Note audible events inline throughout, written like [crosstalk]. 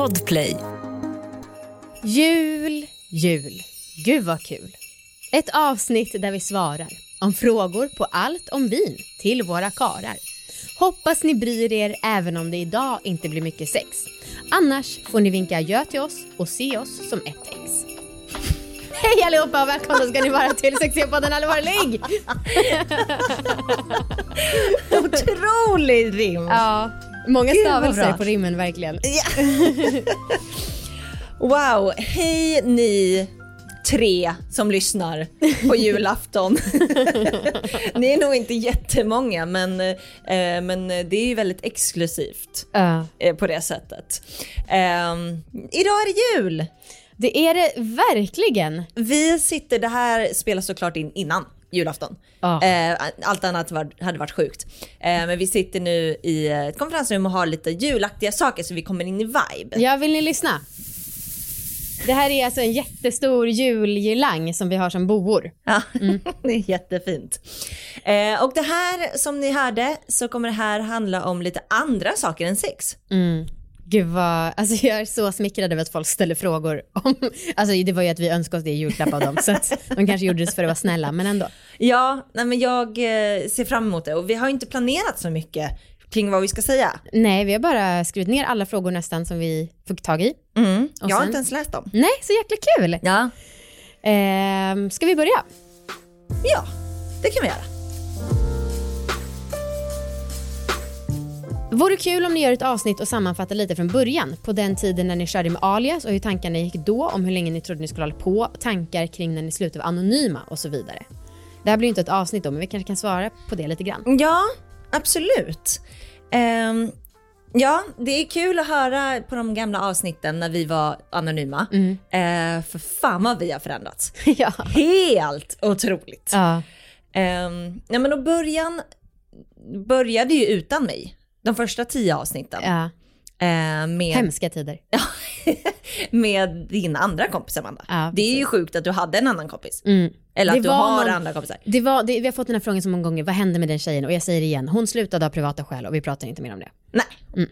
Podplay. Jul, jul. Gud vad kul. Ett avsnitt där vi svarar om frågor på allt om vin till våra karar. Hoppas ni bryr er även om det idag inte blir mycket sex. Annars får ni vinka adjö till oss och se oss som ett ex. Hej allihopa och välkomna ska ni vara till Sexigpodden Allvarlig! [laughs] Otrolig rim! Ja, många Gud, stavelser på rimmen verkligen. [laughs] Wow, hej ni tre som lyssnar på julafton. [laughs] ni är nog inte jättemånga men, eh, men det är ju väldigt exklusivt Ja. eh, på det sättet. Eh, idag är det jul! Det är det verkligen. Vi sitter, det här spelas såklart in innan julafton. Ja. Eh, allt annat var, hade varit sjukt. Eh, men vi sitter nu i ett konferensrum och har lite julaktiga saker så vi kommer in i vibe. Ja, vill ni lyssna? Det här är alltså en jättestor julgirlang som vi har som boor. Ja, [laughs] det är jättefint. Eh, och det här som ni hörde så kommer det här handla om lite andra saker än sex. Gud vad, alltså jag är så smickrad över att folk ställer frågor om, alltså det var ju att vi önskade oss det i julklapp av dem så att de kanske gjorde det för att vara snälla men ändå. Ja, nej men jag eh, ser fram emot det och vi har inte planerat så mycket kring vad vi ska säga. Nej, vi har bara skrivit ner alla frågor nästan som vi fick tag i. Mm. Jag har sen? inte ens läst dem. Nej, så jäkla kul! Ja. Ehm, ska vi börja? ja, det kan vi göra. Vore kul om ni gör ett avsnitt och sammanfattar lite från början. På den tiden när ni körde med alias och hur tankarna gick då, om hur länge ni trodde ni skulle hålla på, tankar kring när ni slutade vara anonyma och så vidare. Det här blir ju inte ett avsnitt då, men vi kanske kan svara på det lite grann. Ja, absolut. Ehm, ja, det är kul att höra på de gamla avsnitten när vi var anonyma. Eh, för fan vad vi har förändrats. [laughs] ja. Helt otroligt. ja. Um, ja, men och början började ju utan mig. De första tio avsnitten. ja. Eh, med, Hemska tider. [laughs] med din andra kompis Amanda. Ja, det är ju sjukt att du hade en annan kompis. Mm. Eller att du har någon- andra kompisar. Det var, det, vi har fått den här frågan så många gånger, vad hände med den tjejen? Och jag säger igen, hon slutade av privata skäl och vi pratar inte mer om det. Nej.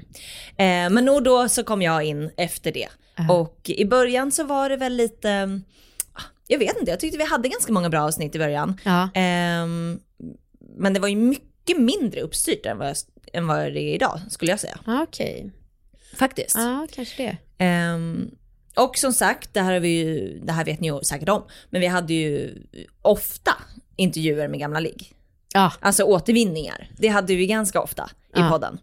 Eh, men nog då så kom jag in efter det. Och i början så var det väl lite, ah, jag vet inte, jag tyckte vi hade ganska många bra avsnitt i början. Ja. Ehm, men det var ju mycket mindre uppstyrt än vad, än vad det är idag skulle jag säga. Ah, Okej, Faktiskt. ja kanske det. Ehm, och som sagt, det här, har vi ju, det här vet ni ju säkert om, men vi hade ju ofta intervjuer med gamla ligg. Ja, Alltså återvinningar. Det hade vi ganska ofta i Ja. podden.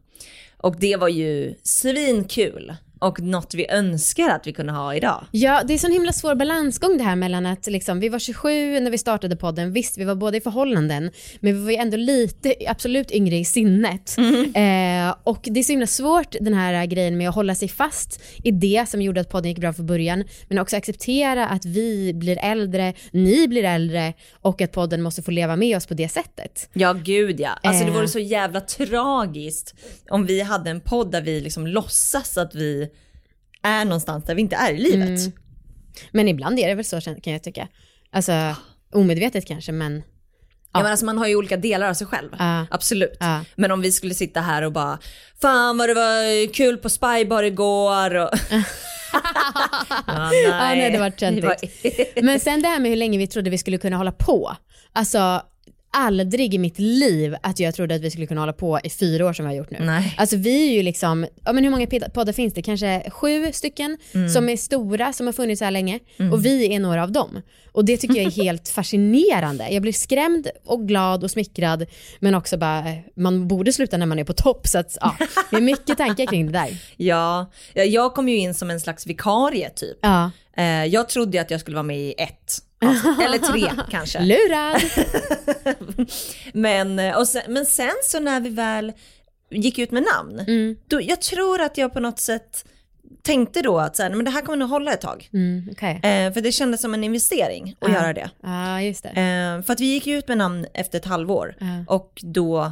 Och det var ju svinkul och något vi önskar att vi kunde ha idag. Ja, det är sån himla svår balansgång det här mellan att liksom, vi var 27 när vi startade podden, visst vi var båda i förhållanden, men vi var ju ändå lite, absolut yngre i sinnet. Eh, och det är så himla svårt den här grejen med att hålla sig fast i det som gjorde att podden gick bra från början, men också acceptera att vi blir äldre, ni blir äldre och att podden måste få leva med oss på det sättet. Ja gud ja. Alltså det Eh. vore så jävla tragiskt om vi hade en podd där vi liksom låtsas att vi är någonstans där vi inte är i livet. Mm. Men ibland är det väl så kan jag tycka. Alltså omedvetet kanske, men Ja. men alltså man har ju olika delar av sig själv. Ja. Absolut. Ja. Men om vi skulle sitta här och bara, fan vad det var kul på Spybar igår och... [laughs] Ja, nej, det var töntigt. [laughs] var- Men sen det här med hur länge vi trodde vi skulle kunna hålla på. Alltså aldrig i mitt liv att jag trodde att vi skulle kunna hålla på i fyra år som vi har gjort nu. Nej. Alltså vi är ju liksom, ja men hur många poddar finns det? Kanske sju stycken Mm. som är stora, som har funnits så här länge. Och vi är några av dem. Och det tycker jag är [laughs] helt fascinerande. Jag blir skrämd och glad och smickrad. Men också bara, man borde sluta när man är på topp. Så att ja, det är mycket tankar kring det där. [laughs] Ja, Ja, jag kom ju in som en slags vikarie typ. Ja. Eh, jag trodde att jag skulle vara med i ett avsnitt, [laughs] eller tre kanske. Lurad! [laughs] Men, eh, och sen, men sen så när vi väl gick ut med namn, Mm. då, jag tror att jag på något sätt tänkte då att så här, "Nej, men det här kommer nog hålla ett tag. Mm, Okej. Eh, för det kändes som en investering att Ja. göra det. Just det. Eh, för att vi gick ut med namn efter ett halvår Ja. och då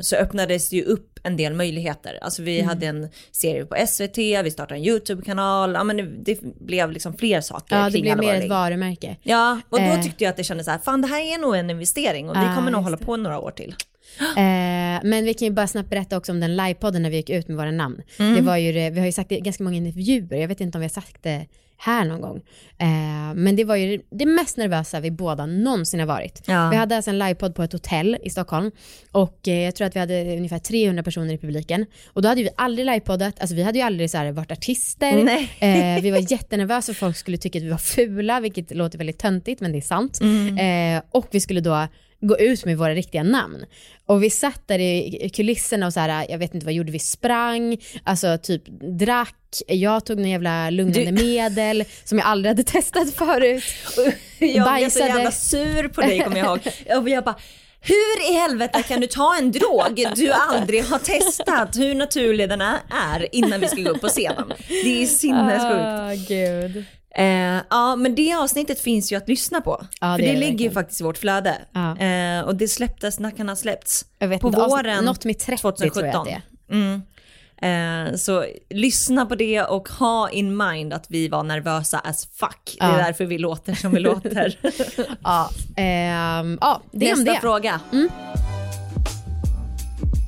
så öppnades det ju upp en del möjligheter. Alltså vi Mm. hade en serie på SVT, vi startade en YouTube-kanal, ja men det, det blev liksom fler saker Ja, det blev mer ett varumärke. Ja, och då Eh. tyckte jag att det kändes så här, fan det här är nog en investering och vi Ah, kommer nog hålla det. på några år till. [gasps] Eh, men vi kan ju bara snabbt berätta också om den livepodden när vi gick ut med våra namn. Mm. Det var ju vi har ju sagt det i ganska många intervjuer, jag vet inte om vi har sagt det här någon gång. Eh, men det var ju det mest nervösa vi båda någonsin har varit. Ja. Vi hade alltså en livepodd på ett hotell i Stockholm och eh, jag tror att vi hade ungefär 300 personer i publiken. Och då hade vi aldrig livepoddat, alltså vi hade ju aldrig så här varit artister. Eh, vi var jättenervösa för folk skulle tycka att vi var fula, vilket låter väldigt töntigt men det är sant. Mm. Eh, och vi skulle då gå ut med våra riktiga namn. Och vi satt där i kulisserna och så här, jag vet inte vad gjorde vi, sprang, alltså typ drack, jag tog någon jävla lugnande Du- medel som jag aldrig hade testat förut. [laughs] Jag blev så Bajsade. jävla sur på dig kommer jag ihåg. Och jag bara, hur i helvete kan du ta en drog du aldrig har testat hur naturlig den är- innan vi ska gå upp på scenen? Det är sinnessjukt. Gud. Eh, ja men det avsnittet finns ju att lyssna på. Ja, för det ligger ju faktiskt i vårt flöde. Ja. Eh, och det släpptes, när kan ha släppts? På inte, våren något med 30 tror jag att det är. Mm. Eh, så lyssna på det och ha in mind att vi var nervösa as fuck. Det är Ja. därför vi låter som vi låter. [laughs] Ja, ehm, ja det Nästa det. fråga.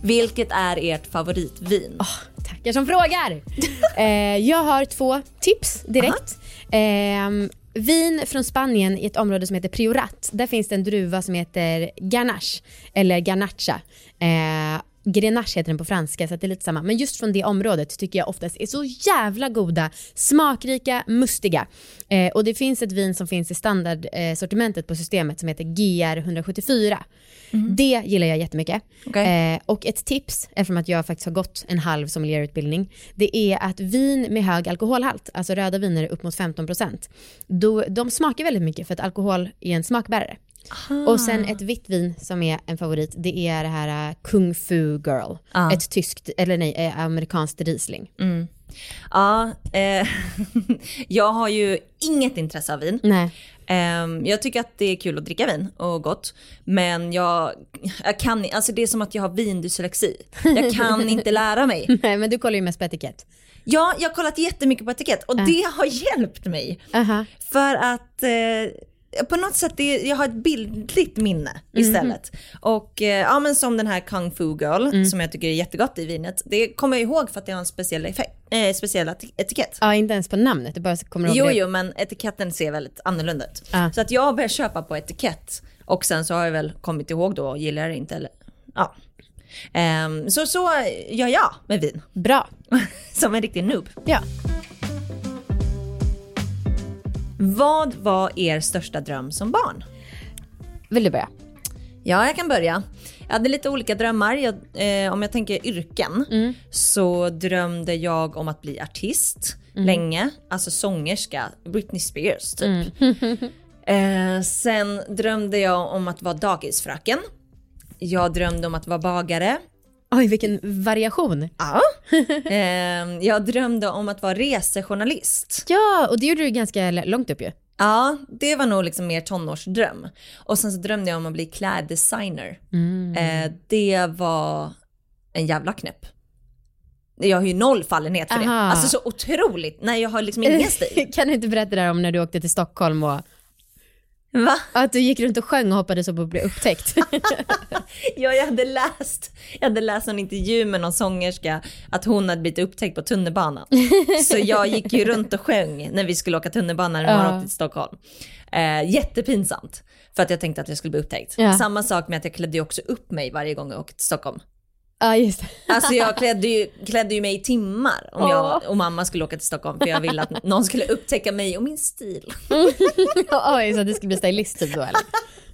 Vilket är ert favoritvin? Tackar som frågar. [laughs] eh, jag har två tips direkt. Eh, vin från Spanien i ett område som heter Priorat. Där finns det en druva som heter Garnache, eller Garnacha. Eh, Grenache heter den på franska så det är lite samma. Men just från det området tycker jag oftast är så jävla goda, smakrika, mustiga. Eh, och det finns ett vin som finns i standardsortimentet eh, på systemet som heter GR 174. Det gillar jag jättemycket. Okej. Eh, och ett tips, eftersom att jag faktiskt har gått en halv sommelierutbildning, det är att vin med hög alkoholhalt, alltså röda viner upp mot 15%, då, de smakar väldigt mycket för att alkohol är en smakbärare. Och sen ett vitt vin som är en favorit, det är det här uh, Kung Fu Girl. Ah. Ett tyskt, eller nej, eh, amerikanskt Riesling. Ja, eh, [laughs] jag har ju inget intresse av vin. Nej. Ehm, jag tycker att det är kul att dricka vin och gott. Men jag, jag kan alltså det är som att jag har vindyslexi. Jag kan [laughs] inte lära mig. nej, men du kollar ju mest på etikett. Ja, jag har kollat jättemycket på etikett och det har hjälpt mig. Aha. För att eh, på något sätt, det, jag har ett bildligt minne istället. Och eh, ja men som den här Kung Fu Girl som jag tycker är jättegott i vinet. Det kommer jag ihåg för att det har en speciell, effekt, eh, speciell eti- etikett. Ja, inte ens på namnet, du bara kommer ihåg Jo, det. jo, men etiketten ser väldigt annorlunda ut. Ja. Så att jag har börjat köpa på etikett och sen så har jag väl kommit ihåg då och gillar det inte eller ja. Ehm, så så gör jag med vin. Bra. [laughs] Som en riktig noob. Ja. Vad var er största dröm som barn? Vill du börja? Ja, jag kan börja. Jag hade lite olika drömmar. Jag, eh, om jag tänker yrken så drömde jag om att bli artist länge. Alltså sångerska, Britney Spears typ. [laughs] eh, sen drömde jag om att vara dagisfröken. Jag drömde om att vara bagare. Oj, vilken variation. Ja. [laughs] eh, jag drömde om att vara resejournalist. Ja, och det gjorde du ganska långt upp ju. Ja, det var nog liksom mer tonårsdröm. Och sen så drömde jag om att bli kläddesigner. Eh, det var en jävla knäpp. Jag har ju noll fallenhet för det. Aha. Alltså så otroligt. Nej, jag har liksom ingen [laughs] stil. kan du inte berätta det där om när du åkte till Stockholm och Va? att du gick runt och sjöng och hoppades upp och blev upptäckt? [laughs] Ja, jag hade läst, jag hade läst en intervju med någon sångerska att hon hade blivit upptäckt på tunnelbanan. [laughs] Så jag gick ju runt och sjöng när vi skulle åka tunnelbana när man Ja. åkte till Stockholm. Eh, jättepinsamt. För att jag tänkte att jag skulle bli upptäckt. Ja. Samma sak med att jag klädde också upp mig varje gång jag åkte till Stockholm. Ja, just. Alltså jag klädde ju, klädde ju mig i timmar om jag och mamma skulle åka till Stockholm för jag ville att någon skulle upptäcka mig och min stil. [laughs] Oj, så du skulle bli stylist typ då eller?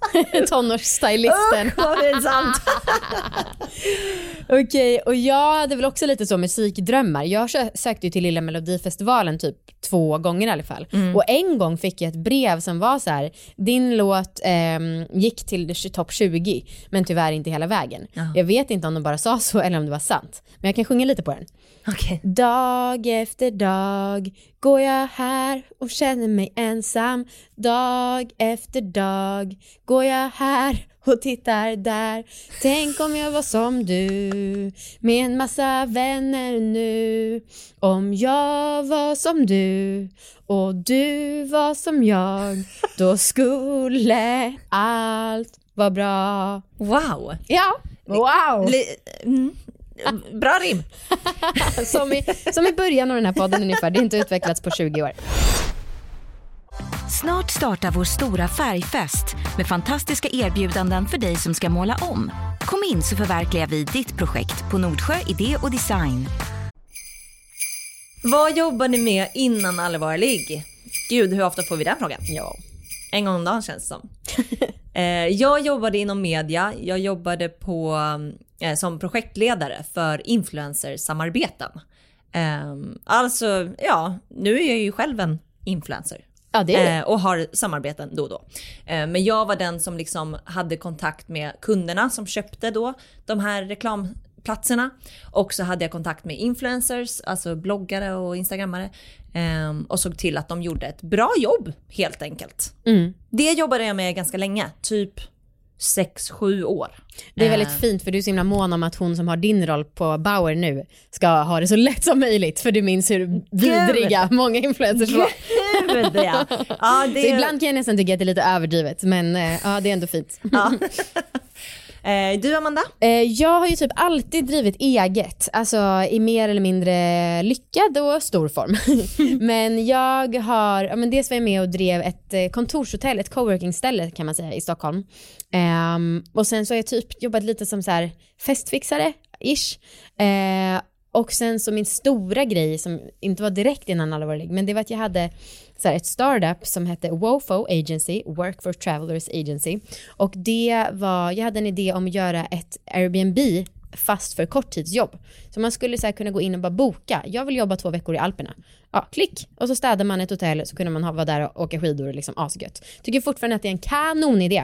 [laughs] Tonårsstylisten. Usch vad pinsamt. Okej, och jag hade väl också lite så musikdrömmar. Jag sö- sökte ju till Lilla Melodifestivalen typ två gånger i alla fall. Och en gång fick jag ett brev som var så här: din låt ehm, gick till topp 20 men tyvärr inte hela vägen. Jag vet inte om de bara sa så eller om det var sant. Men jag kan sjunga lite på den. Okej. Dag efter dag går jag här och känner mig ensam. Dag efter dag går jag här och tittar där. Tänk om jag var som du med en massa vänner nu. Om jag var som du och du var som jag då skulle allt vara bra. Wow. Ja, Wow! Li, mm, bra rim. [laughs] som, i, som i början av den här podden ungefär, det har inte utvecklats på 20 år. Snart startar vår stora färgfest med fantastiska erbjudanden för dig som ska måla om. Kom in så förverkligar vi ditt projekt på Nordsjö Idé och Design. Vad jobbar ni med innan allvarlig? Gud, hur ofta får vi den frågan? Ja. En gång om dagen känns det som. [laughs] eh, jag jobbade inom media. Jag jobbade på, eh, som projektledare för influencersamarbeten. Eh, alltså, ja, nu är jag ju själv en influencer. Ja, det det. Eh, och har samarbeten då och då. Eh, men jag var den som liksom hade kontakt med kunderna som köpte då de här reklamplatserna. Och så hade jag kontakt med influencers, alltså bloggare och instagrammare. Eh, och såg till att de gjorde ett bra jobb helt enkelt. Mm. Det jobbade jag med ganska länge, typ 6-7 år. Det är väldigt Eh, fint för du är så himla mån om att hon som har din roll på Bauer nu ska ha det så lätt som möjligt för du minns hur vidriga många influencers var. Gud ja. [laughs] ja det, Så ibland kan jag nästan tycka att det är lite överdrivet men eh, ja det är ändå fint. Ja. [laughs] eh, du Amanda? Eh, Jag har ju typ alltid drivit eget, alltså i mer eller mindre lyckad och stor form. [laughs] men jag har, ja, men dels var jag med och drev ett eh, kontorshotell, ett coworking-ställe kan man säga i Stockholm. Eh, och sen så har jag typ jobbat lite som så här festfixare, ish. Eh, och sen så min stora grej som inte var direkt innan allvarlig, men det var att jag hade så här, ett startup som hette WOFO Agency, Work for Travelers Agency. Och det var, jag hade en idé om att göra ett Airbnb fast för korttidsjobb. Så man skulle så kunna gå in och bara boka, jag vill jobba två veckor i Alperna. Ja, klick! Och så städar man ett hotell så kunde man ha, vara där och åka skidor och liksom asgött. Tycker fortfarande att det är en kanonidé.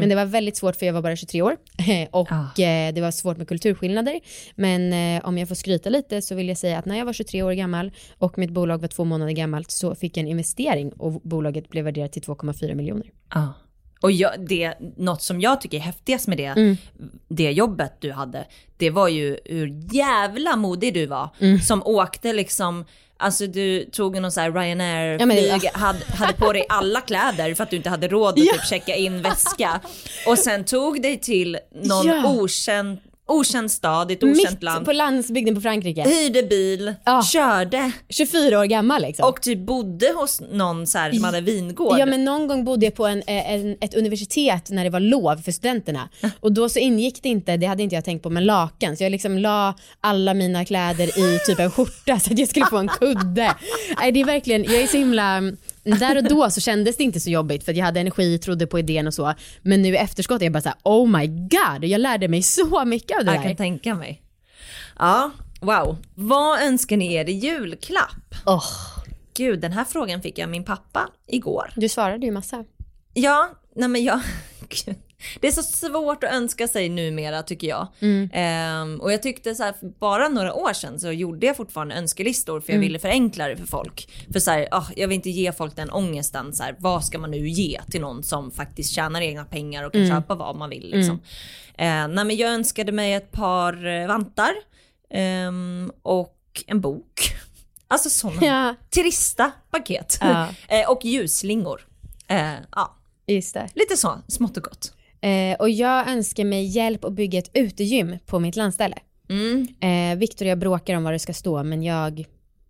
Men det var väldigt svårt för jag var bara 23 år [laughs] och eh, det var svårt med kulturskillnader. Men eh, om jag får skryta lite så vill jag säga att när jag var 23 år gammal och mitt bolag var två månader gammalt så fick jag en investering och bolaget blev värderat till 2,4 miljoner. Ja. Och jag, det, något som jag tycker är häftigast med det, Mm. det jobbet du hade, det var ju hur jävla modig du var. Mm. Som åkte liksom, alltså du tog någon sån här Ja, men Ryanair-flyg, det- hade, hade på dig alla kläder för att du inte hade råd att typ checka in väska. Och sen tog dig till någon Ja. okänd, okänd stad, i ett okänt Mitt land. på landsbygden på Frankrike. Hyrde bil, Ja. körde 24 år gammal liksom. och typ bodde hos någon så här som hade vingård. Ja men någon gång bodde jag på en, en, ett universitet när det var lov för studenterna. Och då så ingick det inte, det hade inte jag tänkt på, men lakan. Så jag liksom la alla mina kläder i typ en skjorta så att jag skulle få en kudde. [laughs] Nej det är verkligen, jag är så himla, där och då så kändes det inte så jobbigt för jag hade energi, trodde på idén och så. Men nu i efterskott är jag bara såhär, oh my god, jag lärde mig så mycket av det Jag kan där. tänka mig. Ja, wow. Vad önskar ni er i julklapp? Åh, Gud, den här frågan fick jag av min pappa igår. du svarade ju massa. Ja, nej men jag... [laughs] Det är så svårt att önska sig numera tycker jag. Ehm, och jag tyckte så här, bara några år sedan så gjorde jag fortfarande önskelistor för jag ville förenkla det för folk. För så här, ah, jag vill inte ge folk den ångesten, så här, vad ska man nu ge till någon som faktiskt tjänar egna pengar och kan köpa vad man vill. Liksom. Eh, nej, men jag önskade mig ett par eh, vantar ehm, och en bok. Alltså sådana [laughs] Ja. trista paket. Ja. [laughs] eh, och ljusslingor. Eh, ja, lite så, smått och gott. Eh, och jag önskar mig hjälp att bygga ett utegym på mitt landställe. Mm. Eh, Victor och jag bråkar om var det ska stå men jag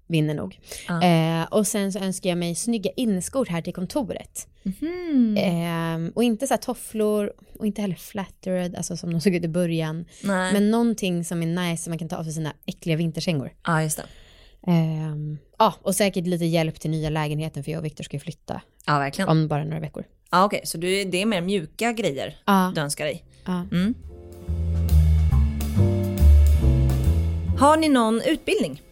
vinner nog. Ja. Eh, och sen så önskar jag mig snygga inneskor här till kontoret. Mhm. Eh, och inte så här tofflor och inte heller flattered, alltså som de såg ut i början. Nej. Men någonting som är nice som man kan ta av sig sina äckliga vinterkängor. Ja, just det. Eh, ja, och säkert lite hjälp till nya lägenheten för jag och Victor ska ju flytta Ja, verkligen. om bara några veckor. Ja, Okej, så du, det är mer mjuka grejer Ja. du önskar dig? Ja. Mm. Har ni någon utbildning?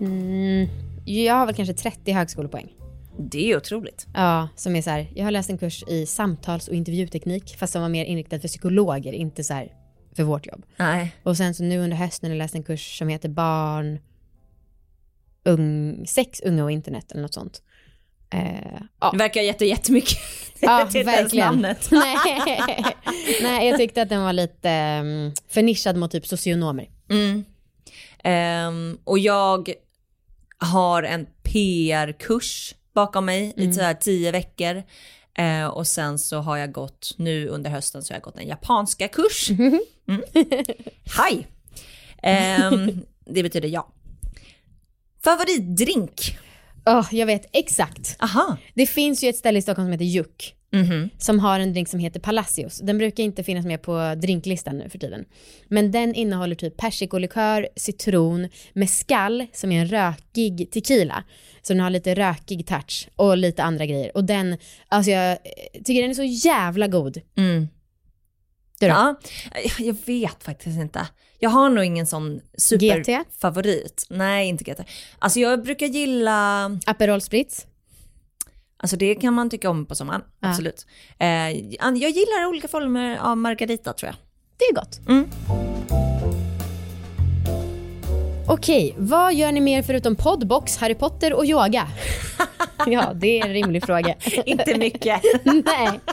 Mm, jag har väl kanske 30 högskolepoäng. Det är otroligt. Ja, som är så här, jag har läst en kurs i samtals och intervjuteknik fast som var mer inriktad för psykologer, inte så här för vårt jobb. Nej. Och sen så nu under hösten har jag läst en kurs som heter barn, ung, sex, unga och internet eller något sånt. Eh, ja, Det verkar jätte, jättemycket. ja [laughs] verkligen. [laughs] Nej. [laughs] Nej, jag tyckte att den var lite um, för nischad mot typ socionomer. Mm. Ehm, och jag har en PR-kurs bakom mig i så här tio veckor. Eh, och sen så har jag gått, nu under hösten så har jag gått en japanska kurs. Mm. Hej! Ehm, det betyder ja. Favoritdrink? Oh, jag vet exakt. Aha. Det finns ju ett ställe i Stockholm som heter Juck. Mhm. Som har en drink som heter Palacios. Den brukar inte finnas med på drinklistan nu för tiden. Men den innehåller typ persikolikör, citron, mescal som är en rökig tequila. Så den har lite rökig touch och lite andra grejer. Och den, alltså jag eh, tycker den är så jävla god. Mm. Du då? Ja, jag vet faktiskt inte. Jag har nog ingen sån superfavorit. Nej, inte GT. Alltså jag brukar gilla, Aperol Spritz. alltså det kan man tycka om på sommaren, Ja. absolut. Eh, jag gillar olika former av margarita tror jag. Det är gott. Mm. Okej, vad gör ni mer förutom poddbox, Harry Potter och yoga? [laughs] ja, det är en rimlig fråga. inte mycket. [laughs] Nej. [laughs]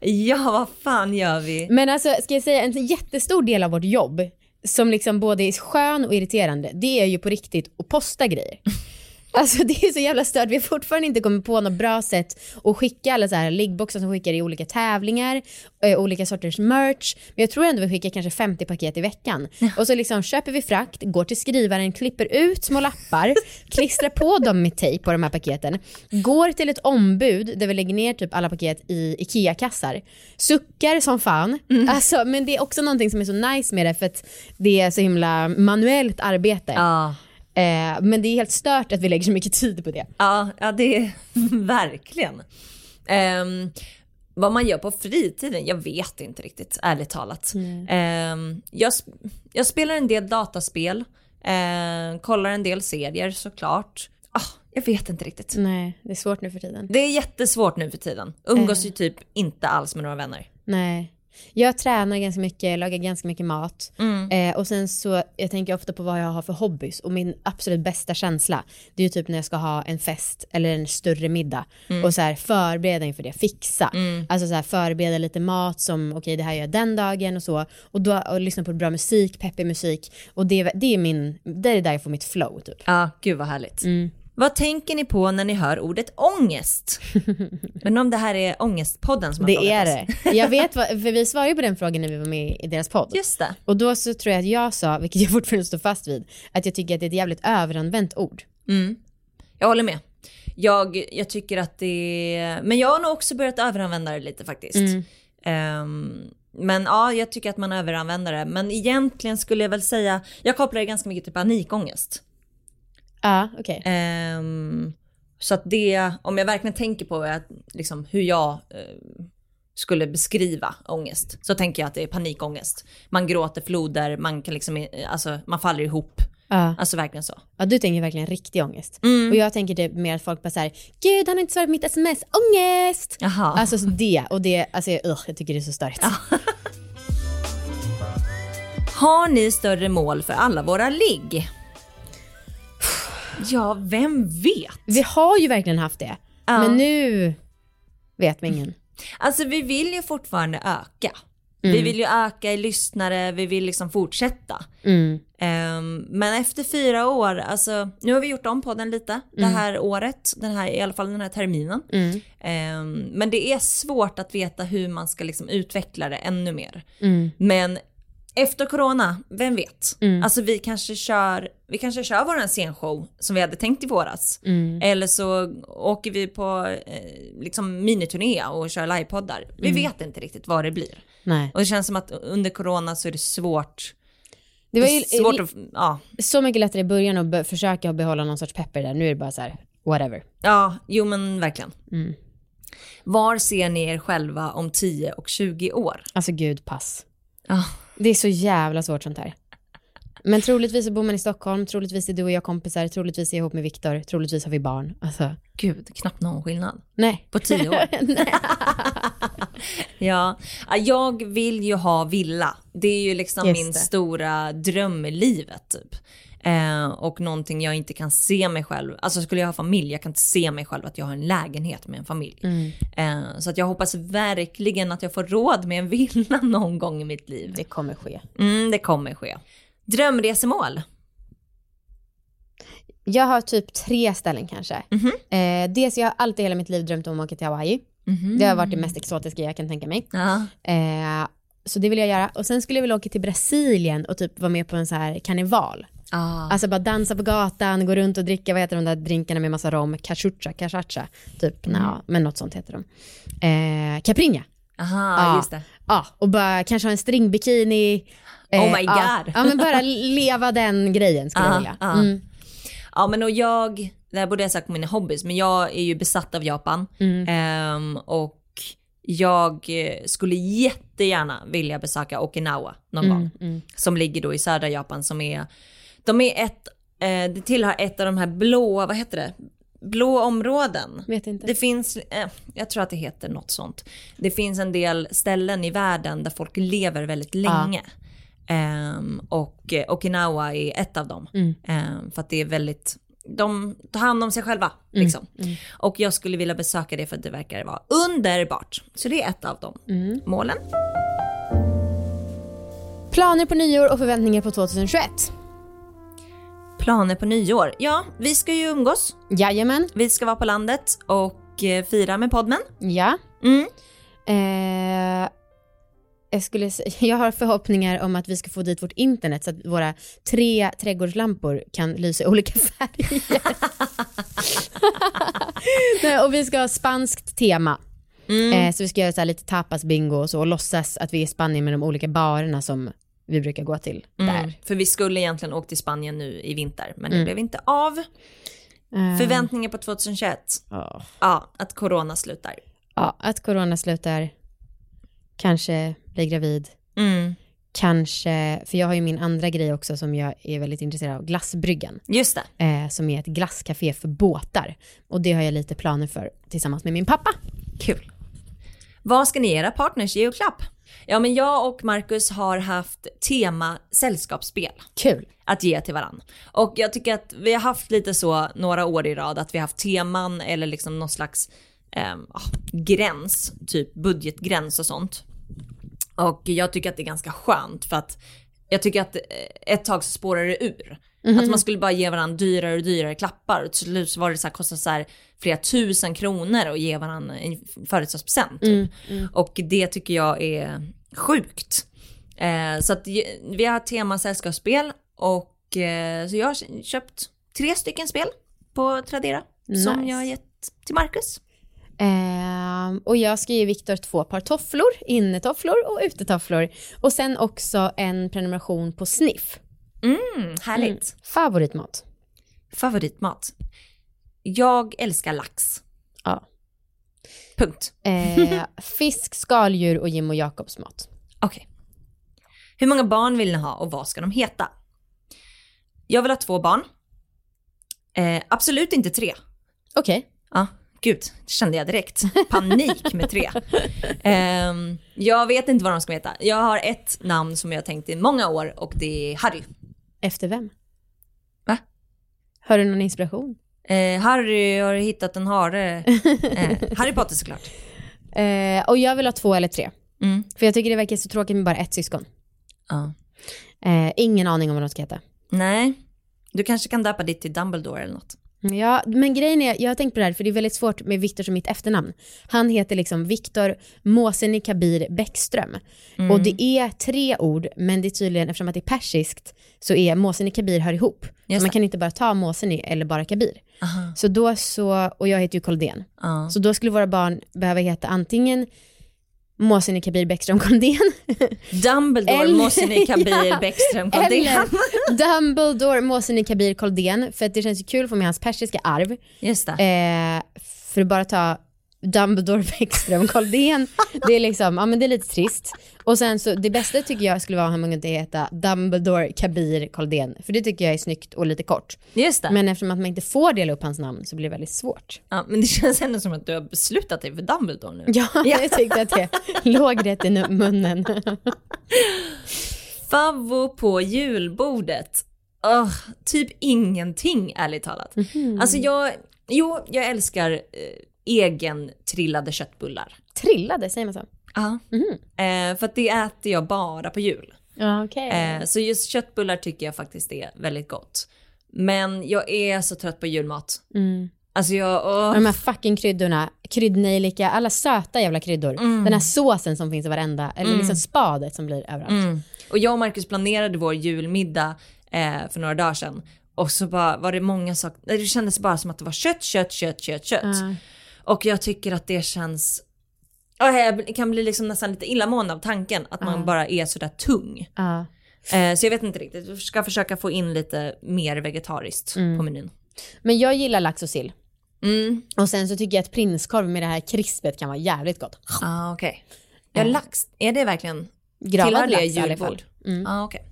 [laughs] ja, vad fan gör vi? Men alltså, ska jag säga en jättestor del av vårt jobb som liksom både är skön och irriterande, det är ju på riktigt att posta grejer. Alltså [laughs] det är så jävla stört, vi har fortfarande inte kommit på något bra sätt att skicka alla så här liggboxar som skickar i olika tävlingar, eh, olika sorters merch. Men jag tror ändå vi skickar kanske 50 paket i veckan. [laughs] Och så liksom köper vi frakt, går till skrivaren, klipper ut små lappar, [laughs] klistrar på dem med tejp på de här paketen, går till ett ombud där vi lägger ner typ alla paket i IKEA-kassar, suckar som fan. Alltså, men det är också någonting som är så nice med det för att det är så himla manuellt arbete. Ja, Eh, men det är helt stört att vi lägger så mycket tid på det. ja, ja det är [laughs] verkligen. Ehm, vad man gör på fritiden, jag vet inte riktigt, ärligt talat. Ehm, jag, sp- jag spelar en del dataspel, eh, kollar en del serier såklart. Ah, jag vet inte riktigt. Nej, det är svårt nu för tiden. Det är jättesvårt nu för tiden. Umgås ju typ inte alls med några vänner. Nej. Jag tränar ganska mycket, lagar ganska mycket mat. Eh, och sen så, jag tänker ofta på vad jag har för hobbys. Och min absolut bästa känsla, det är ju typ när jag ska ha en fest eller en större middag. Och så här förbereda inför det, fixa. Alltså så här förbereda lite mat som, okej det här gör jag den dagen och så. Och då och lyssna på bra musik, peppig musik. Och det, det är min, det är där jag får mitt flow typ. Ja, gud vad härligt. Vad tänker ni på när ni hör ordet ångest? [laughs] Men om det här är Ångestpodden som har Det är oss. det. Jag vet vad, för vi svarade ju på den frågan när vi var med i deras podd. Just det. Och då så tror jag att jag sa, vilket jag fortfarande står fast vid, att jag tycker att det är ett jävligt överanvänt ord. Jag håller med. Jag, jag tycker att det. Men jag har nog också börjat överanvända det lite faktiskt. Ehm, men ja, jag tycker att man överanvänder det. Men egentligen skulle jag väl säga, jag kopplar det ganska mycket till panikångest. Ja, okej. Ehm, så att det, om jag verkligen tänker på att, liksom, hur jag eh, skulle beskriva ångest, så tänker jag att det är panikångest. Man gråter floder, man kan liksom, eh, alltså man faller ihop. Ja. Alltså verkligen så. ja, du tänker verkligen riktig ångest. Och jag tänker det mer att folk bara såhär, gud han har inte svarat på mitt sms, ångest! Jaha. Alltså så det, och det, alltså jag, jag tycker det är så störigt. Har ni större mål för alla våra ligg? Ja, vem vet? Vi har ju verkligen haft det, Ja. men nu vet vi ingen. Alltså vi vill ju fortfarande öka. Vi vill ju öka i lyssnare, vi vill liksom fortsätta. Mm. Ehm, men efter fyra år, alltså nu har vi gjort om podden lite det här året, den här, i alla fall den här terminen. Mm. Ehm, men det är svårt att veta hur man ska liksom utveckla det ännu mer. Mm. Men efter corona, vem vet? Alltså vi kanske kör, vi kanske kör våran scenshow som vi hade tänkt i våras. Mm. Eller så åker vi på eh, liksom miniturné och kör livepoddar. Vi Mm. vet inte riktigt vad det blir. Nej. Och det känns som att under corona så är det svårt. Det var ju svårt att, ja. så mycket lättare i början att försöka behålla någon sorts pepper där, nu är det bara så här, whatever. Ja, jo men verkligen. Mm. Var ser ni er själva om 10 och 20 år? Alltså gud, pass. Ja. Det är så jävla svårt sånt här. Men troligtvis så bor man i Stockholm, troligtvis är du och jag kompisar, troligtvis är jag ihop med Viktor, troligtvis har vi barn. Alltså, Gud, knappt någon skillnad. nej. På 10 år. [laughs] [laughs] Ja, jag vill ju ha villa. Det är ju liksom Just min det. stora dröm i livet typ. Eh, och någonting jag inte kan se mig själv, alltså skulle jag ha familj, jag kan inte se mig själv att jag har en lägenhet med en familj. Mm. Eh, så att jag hoppas verkligen att jag får råd med en villa [laughs] någon gång i mitt liv. Det kommer ske. Mm, det kommer ske. Drömresemål? Jag har typ tre ställen kanske. Eh, dels jag har alltid hela mitt liv drömt om att åka till Hawaii. Det har varit det mest exotiska jag kan tänka mig. Eh, så det vill jag göra. Och sen skulle jag vilja åka till Brasilien och typ vara med på en så här karneval. Ah. Alltså bara dansa på gatan, gå runt och dricka, vad heter de där drinkarna med massa rom? Cachucha, cachacha, typ. Mm. Nja, men något sånt heter de. Eh, Caprinha. Aha, Ja. just det. Ja, och bara kanske ha en stringbikini. Oh my ja. God. Ja, men bara leva den grejen skulle jag Ja, vilja. ja. Mm. Ja men och jag, det här borde jag sagt på mina hobbys, men jag är ju besatt av Japan. Mm. Ehm, och jag eh, skulle jättegärna vilja besöka Okinawa någon gång. Mm. Som ligger då i södra Japan som är, de är ett, eh, det tillhör ett av de här blå, vad heter det? Blå områden. Vet inte. Det finns, eh, jag tror att det heter något sånt. Det finns en del ställen i världen där folk lever väldigt länge. Ehm, och eh, Okinawa är ett av dem. Mm. Ehm, för att det är väldigt, de tar hand om sig själva. Mm. Liksom. Och jag skulle vilja besöka det för att det verkar vara underbart. Så det är ett av de Mm. målen. Planer på nyår och förväntningar på 2021. Planer på nyår? Ja, vi ska ju umgås. Jajamän. Vi ska vara på landet och eh, fira med podmen. Ja. Mm. Eh, jag, skulle, [laughs] jag har förhoppningar om att vi ska få dit vårt internet så att våra tre trädgårdslampor kan lysa i olika [laughs] färger. [laughs] Nej, och vi ska ha spanskt tema. Eh, så vi ska göra så lite tapas bingo och så och låtsas att vi är i Spanien med de olika barerna som vi brukar gå till där. Mm. För vi skulle egentligen åkt till Spanien nu i vinter, men det Mm. blev inte av. Eh, Förväntningar på 2021? ja. Ja, att corona slutar. ja, att corona slutar, kanske blir gravid, Mm. kanske, för jag har ju min andra grej också som jag är väldigt intresserad av, glassbryggan. Just det. eh, som är ett glasscafé för båtar. Och det har jag lite planer för tillsammans med min pappa. Kul. Vad ska ni ge era partners i julklapp? Ja, men jag och Marcus har haft tema sällskapsspel Kul. att ge till varann. Och jag tycker att vi har haft lite så några år i rad att vi har haft teman eller liksom någon slags ah, gräns, typ budgetgräns och sånt. Och jag tycker att det är ganska skönt för att jag tycker att eh, ett tag så spårar det ur. Att man skulle bara ge varandra dyrare och dyrare klappar och till slut så var det så här, kostade så här flera tusen kronor att ge varandra en födelsedagspresent. Typ. Och det tycker jag är sjukt. Eh, så att vi har tema sällskapsspel och eh, så jag har köpt tre stycken spel på Tradera som Nice. jag har gett till Marcus. Ehm, och jag ska ge Viktor två par tofflor, innetofflor och utetofflor. Och sen också en prenumeration på Sniff. Mm, härligt. Favoritmat. Favoritmat? Jag älskar lax. Ja. Punkt. Eh, [laughs] fisk, skaldjur och Jim och Jakobs mat. Okej. Hur många barn vill ni ha och vad ska de heta? Jag vill ha två barn. Eh, absolut inte tre. Okej. Ja, gud, kände jag direkt. Panik med tre. Ehm, jag vet inte vad de ska heta. Jag har ett namn som jag har tänkt i många år och det är Harry. Efter vem? Va? Har du någon inspiration? Eh, Harry har hittat en hare. Eh, [laughs] Harry Potter såklart. Eh, och jag vill ha två eller tre. Mm. För jag tycker det verkar så tråkigt med bara ett syskon. Ja. Eh, ingen aning om vad de ska heta. Nej, du kanske kan döpa ditt till Dumbledore eller något. Ja, men grejen är, jag har tänkt på det här för det är väldigt svårt med Viktor som mitt efternamn. Han heter liksom Viktor Måseni Kabir Bäckström. Mm. Och det är tre ord, men det är tydligen, eftersom att det är persiskt, så är Måseni Kabir hör ihop. Så Just man det. kan inte bara ta Måseni eller bara Kabir. Aha. Så då så, och jag heter ju Koldén. Ja. Så då skulle våra barn behöva heta antingen Måseni Kabir Bäckström Koldén [laughs] Dumbledore, Eller- Mohseni Kabir, [laughs] Ja, Bäckström, eller [laughs] Dumbledore Måseni Kabir Koldén för att det känns ju kul att få med hans persiska arv. Just det. Eh, för att bara ta Dumbledore, Bäckström, Koldén. [laughs] Det är liksom, ja men det är lite trist. Och sen så, det bästa tycker jag skulle vara om man kunde heta Dumbledore, Kabir, Koldén. För det tycker jag är snyggt och lite kort. Just det. Men eftersom att man inte får dela upp hans namn så blir det väldigt svårt. Ja, men det känns ändå som att du har beslutat dig för Dumbledore nu. Ja, [laughs] jag tyckte att det låg rätt i munnen. [laughs] Favvo på julbordet. Ugh, typ ingenting ärligt talat. Alltså jag, jo, jag älskar eh, egen trillade köttbullar. Trillade, säger man så? Ja. Eh, för att det äter jag bara på jul. Ja, okej. Eh, så just köttbullar tycker jag faktiskt är väldigt gott. Men jag är så trött på julmat. Mm. Alltså jag, åh. De här fucking kryddorna, kryddnejlika, alla söta jävla kryddor. Mm. Den här såsen som finns i varenda, eller liksom spadet som blir överallt. Mm. Och jag och Marcus planerade vår julmiddag eh, för några dagar sedan. Och så bara var det många saker, det kändes bara som att det var kött, kött, kött, kött, kött. Ja. Och jag tycker att det känns, ja, jag kan bli liksom nästan lite illamående av tanken att man bara är sådär tung. Eh, så jag vet inte riktigt, jag ska försöka få in lite mer vegetariskt på menyn. Men jag gillar lax och sill. Mm. Och sen så tycker jag att prinskorv med det här krispet kan vara jävligt gott. Ah, okej. Ja, lax, är det verkligen, Gravad tillhör det lax i alla fall. Mm. Ah, okej.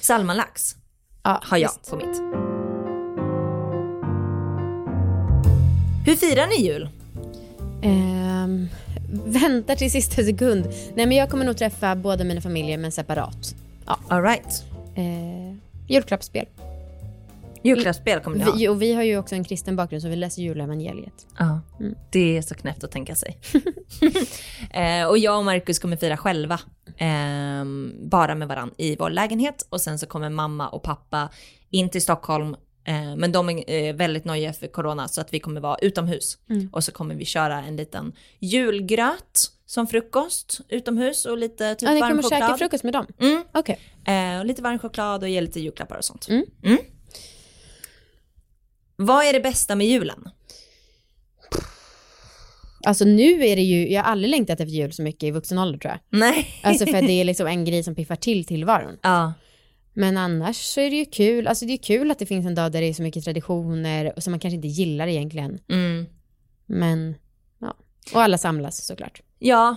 Salmalax Ja, har jag visst. på mitt. Hur firar ni jul? Ehm, väntar till sista sekund. Nej men jag kommer nog träffa båda mina familjer men separat. Ja. All right. Eh, julklappsspel. Julklappsspel kommer ni ha. Vi, och vi har ju också en kristen bakgrund så vi läser julevangeliet. Ja, det är så knäppt att tänka sig. [laughs] eh, och jag och Marcus kommer fira själva, ehm, bara med varann i vår lägenhet. Och sen så kommer mamma och pappa in till Stockholm, eh, men de är eh, väldigt nojiga för corona så att vi kommer vara utomhus. Och så kommer vi köra en liten julgröt som frukost utomhus och lite typ Ja, ni varm kommer käka choklad. frukost med dem? Mm. Okej. Eh, lite varm choklad och ge lite julklappar och sånt. Mm. Vad är det bästa med julen? Alltså nu är det ju, jag har aldrig längtat efter jul så mycket i vuxen ålder tror jag. Nej. Alltså för det är [laughs] liksom en grej som piffar till tillvaron. ja. Men annars så är det ju kul, alltså det är kul att det finns en dag där det är så mycket traditioner och som man kanske inte gillar egentligen. Mm. Men ja, och alla samlas såklart. Ja,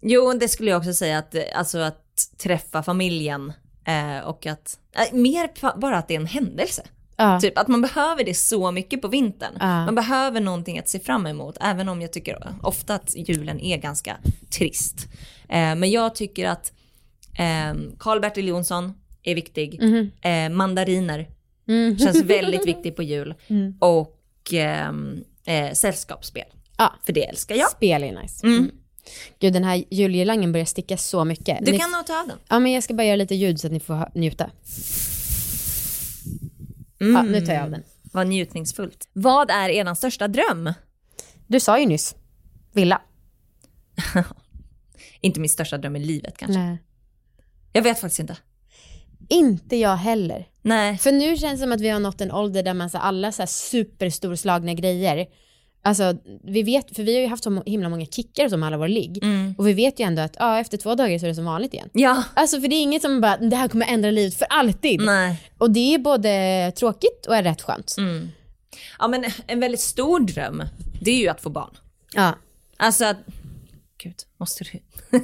jo det skulle jag också säga att, alltså att träffa familjen eh, och att, eh, mer bara att det är en händelse. Ja. Typ att man behöver det så mycket på vintern. Ja. Man behöver någonting att se fram emot, även om jag tycker ofta att julen är ganska trist. Eh, men jag tycker att eh, Karl-Bertil Jonsson är viktig. Mhm. Eh, mandariner Mm. känns [laughs] väldigt viktigt på jul. Och ehm, eh, sällskapsspel, Ja, för det älskar jag. spel är nice. Mm. Mm. Gud den här julgirlangen börjar sticka så mycket. Du Ni- kan nog ta den. Ja men jag ska bara göra lite ljud så att ni får njuta. Mm. Ja, nu tar jag av den. Vad njutningsfullt. Vad är er största dröm? Du sa ju nyss, villa. [laughs] Inte min största dröm i livet kanske. Nej. Jag vet faktiskt inte. Inte jag heller. Nej. För nu känns det som att vi har nått en ålder där man så alla så här superstorslagna grejer, alltså vi vet, för vi har ju haft så himla många kickar som alla våra ligg. Mm. Och vi vet ju ändå att ja, efter två dagar så är det som vanligt igen. Ja. Alltså för det är inget som bara, det här kommer ändra livet för alltid. Nej. Och det är både tråkigt och är rätt skönt. Mm. Ja men en väldigt stor dröm, det är ju att få barn. Ja. Alltså att... Gud, måste du? [laughs]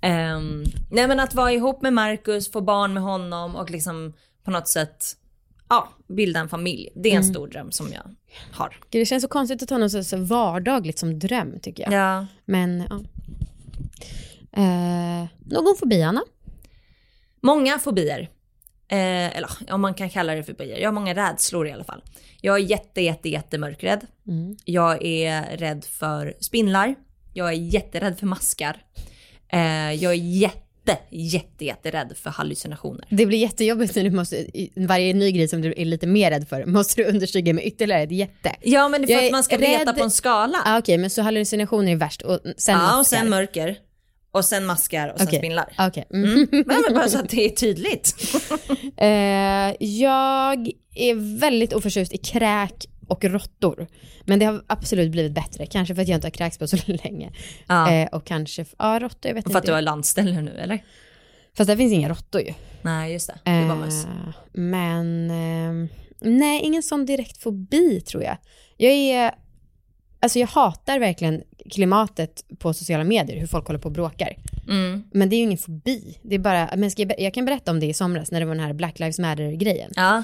Ehm, nej men att vara ihop med Marcus, få barn med honom och liksom på något sätt ja, bilda en familj. Det är en stor dröm som jag har. Det känns så konstigt att ha något så, vardagligt som dröm tycker jag. Ja. Men ja. Eh, någon fobi Anna? Många fobier. Eh, eller om man kan kalla det för fobier. Jag har många rädslor i alla fall. Jag är jätte, jätte, jätte mörkrädd. Mm. Jag är rädd för spindlar. Jag är jätterädd för maskar. Eh, jag är jätte, jätte, jätterädd för hallucinationer. Det blir jättejobbigt när du måste, varje ny grej som du är lite mer rädd för, måste du understryka med ytterligare ett jätte. Ja men det är Jag för är att man ska rädd- veta på en skala. Ah, Okej, men så hallucinationer är värst och sen ja, maskar. och sen mörker. Och sen maskar och sen Okej. spindlar. Okej. Mm. Mm. Men men bara så att det är tydligt. [laughs] Eh, jag är väldigt oförtjust i kräk och råttor. Men det har absolut blivit bättre. Kanske för att jag inte har kräkts på så [laughs] länge. Ja. Eh, och kanske, ja råttor, jag vet Och för att inte. du har landställe nu eller? Fast det finns inga råttor ju. Nej just det, det var möss. Eh, men eh, nej, ingen sån direkt fobi tror jag. Jag är, alltså jag hatar verkligen klimatet på sociala medier, hur folk håller på och bråkar. Mm. Men det är ju ingen fobi. Det är bara, men jag, jag kan berätta om det i somras när det var den här Black Lives Matter-grejen. Ja.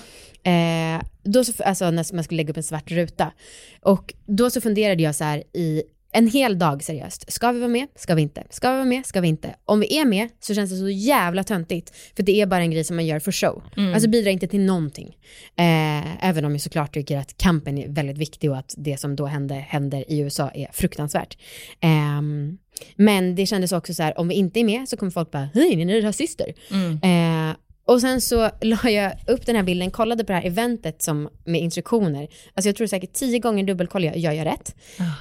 Eh, då så, alltså när man skulle lägga upp en svart ruta. Och då så funderade jag så här i en hel dag seriöst. Ska vi vara med? Ska vi inte? Ska vi vara med? Ska vi inte? Om vi är med så känns det så jävla töntigt. För det är bara en grej som man gör för show. Alltså bidrar inte till någonting. Eh, även om jag såklart tycker att kampen är väldigt viktig och att det som då hände, händer i USA är fruktansvärt. Ehm, men det kändes också så här, om vi inte är med så kommer folk bara, hej, ni är rasister. Mm. Eh, Och sen så [laughs] la jag upp den här bilden, kollade på det här eventet som, med instruktioner. Alltså jag tror säkert tio gånger dubbelkollade jag, gör jag rätt?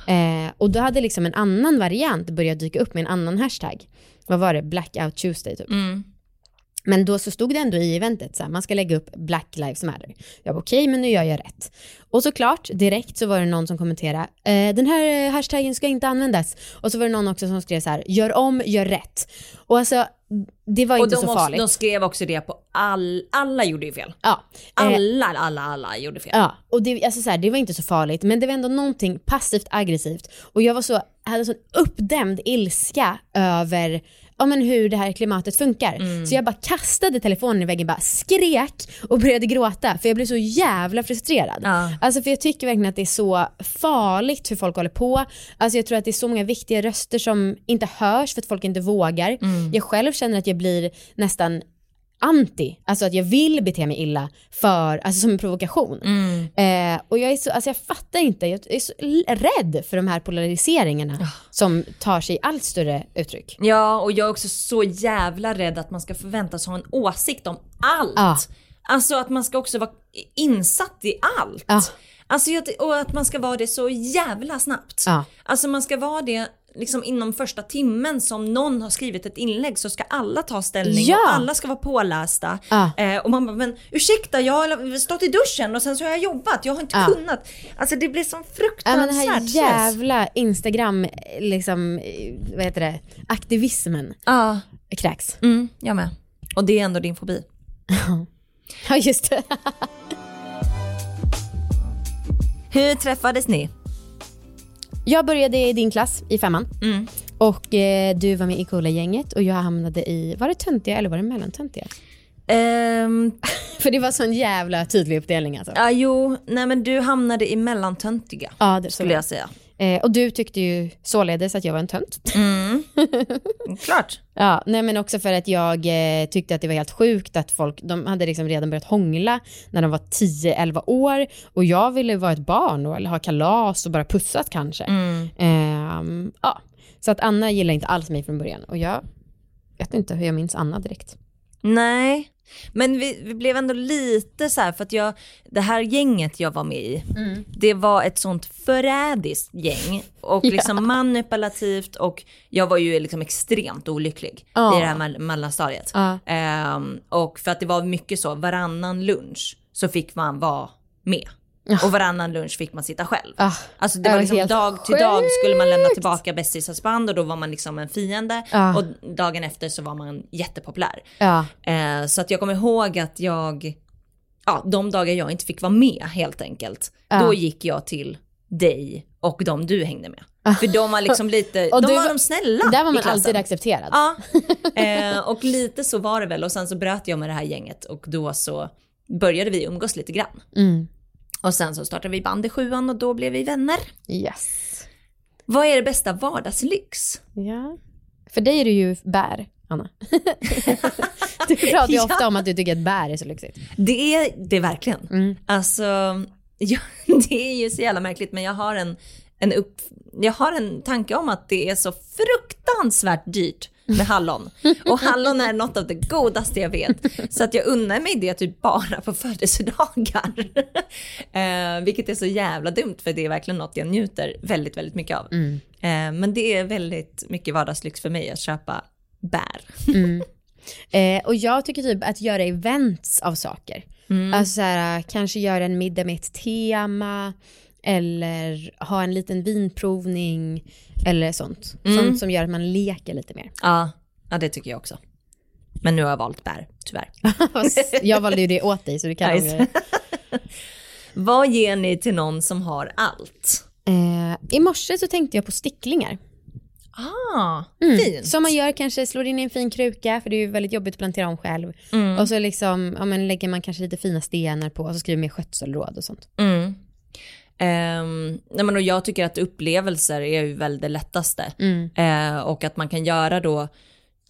Eh, och då hade liksom en annan variant börjat dyka upp med en annan hashtag. Vad var det? Blackout Tuesday typ. Mm. Men då så stod det ändå i eventet så här, man ska lägga upp Black Lives Matter. Jag var okej, men nu gör jag rätt. Och såklart, direkt så var det någon som kommenterade, eh, den här hashtaggen ska inte användas. Och så var det någon också som skrev så här, gör om, gör rätt. Och alltså, det var Och inte de, så måste, farligt. de skrev också det på all, alla gjorde ju fel. Ja. Eh, Alla, alla, alla gjorde fel. Ja, och det, alltså så här, det var inte så farligt, men det var ändå någonting passivt aggressivt. Och jag var så, hade sån uppdämd ilska över ja, men hur det här klimatet funkar. Mm. Så jag bara kastade telefonen i väggen, bara skrek och började gråta för jag blev så jävla frustrerad. Ja. Alltså för jag tycker verkligen att det är så farligt hur folk håller på. Alltså jag tror att det är så många viktiga röster som inte hörs för att folk inte vågar. Mm. Jag själv känner att jag blir nästan anti, alltså att jag vill bete mig illa för, alltså som en provokation. Mm. Eh, och jag är så, alltså jag fattar inte, jag är så rädd för de här polariseringarna som tar sig allt större uttryck. Ja, och jag är också så jävla rädd att man ska förväntas ha en åsikt om allt. Ja. Alltså att man ska också vara insatt i allt. Ja. Alltså och att man ska vara det så jävla snabbt. Ja. Alltså man ska vara det liksom inom första timmen som någon har skrivit ett inlägg så ska alla ta ställning Ja. och alla ska vara pålästa. Ja. Eh, och man bara, men ursäkta jag har stått i duschen och sen så har jag jobbat, jag har inte Ja. kunnat. Alltså det blir Ja, fruktansvärt men den här jävla Instagram, eh, liksom, eh, vad heter det, aktivismen Ja, kräks. mm, jag med. Och det är ändå din fobi. [laughs] Ja just det. Hur träffades ni? Jag började i din klass i femman Mm. och eh, du var med i coola gänget och jag hamnade i, var det töntiga eller var det mellantöntiga? Ehm, [laughs] För det var sån jävla tydlig uppdelning alltså. ja, jo, nej men du hamnade i mellantöntiga Ja, det skulle jag säga. Eh, och du tyckte ju således att jag var en tönt. Mm. [laughs] Klart. Ja, nej men också för att jag eh, tyckte att det var helt sjukt att folk, de hade liksom redan börjat hångla när de var 10-11 år och jag ville vara ett barn och eller ha kalas och bara pussat kanske. Mm. Ehm, ja. Så att Anna gillade inte alls mig från början och jag vet inte hur jag minns Anna direkt. Nej, men vi, vi blev ändå lite så här för att jag, det här gänget jag var med i, det var ett sånt förrädiskt gäng och [laughs] liksom manipulativt och jag var ju liksom extremt olycklig Ja. i det här mell- mellanstadiet. Ja. Ehm, och för att det var mycket så, varannan lunch så fick man vara med. Och varannan lunch fick man sitta själv. Ah, Alltså det var liksom dag till dag skulle man lämna tillbaka bästisars band och då var man liksom en fiende. Ja. Och dagen efter så var man jättepopulär. Ja, Eh, så att jag kommer ihåg att jag, ja de dagar jag inte fick vara med helt enkelt, då gick jag till dig och de du hängde med. För de var liksom lite, [laughs] Och de du var var- de snälla där var man alltid accepterad. Ja, [laughs] eh, och lite så var det väl och sen så bröt jag med det här gänget och då så började vi umgås lite grann. Mm. Och sen så startade vi band i sjuan och då blev vi vänner. Yes. Vad är det bästa vardagslyx? Ja. För dig är det ju bär, Anna. [laughs] du pratar ju Ja. ofta om att du tycker att bär är så lyxigt. Det är det verkligen. Mm. Alltså, [laughs] ja, det är ju så jävla märkligt men jag har en, en, upp, jag har en tanke om att det är så fruktansvärt dyrt med hallon. Och hallon är något av det godaste jag vet. Så att jag unnar mig det typ bara på födelsedagar. [laughs] eh, vilket är så jävla dumt för det är verkligen något jag njuter väldigt, väldigt mycket av. Mm. Eh, men det är väldigt mycket vardagslyx för mig att köpa bär. Eh, och jag tycker typ att göra events av saker. Alltså så här, kanske göra en middag med ett tema eller ha en liten vinprovning eller sånt. Sånt som gör att man leker lite mer. Ja, ja, det tycker jag också. Men nu har jag valt bär, tyvärr. [laughs] jag valde ju det åt dig så du kan Nice. [laughs] Vad ger ni till någon som har allt? eh, I morse så tänkte jag på sticklingar. Ah, fint. Som man gör kanske, slår in i en fin kruka för det är ju väldigt jobbigt att plantera om själv. Och så liksom, ja, men lägger man kanske lite fina stenar på och så skriver man skötselråd och sånt. Mm. Nej men och jag tycker att upplevelser är ju väl det lättaste. Eh, och att man kan göra då,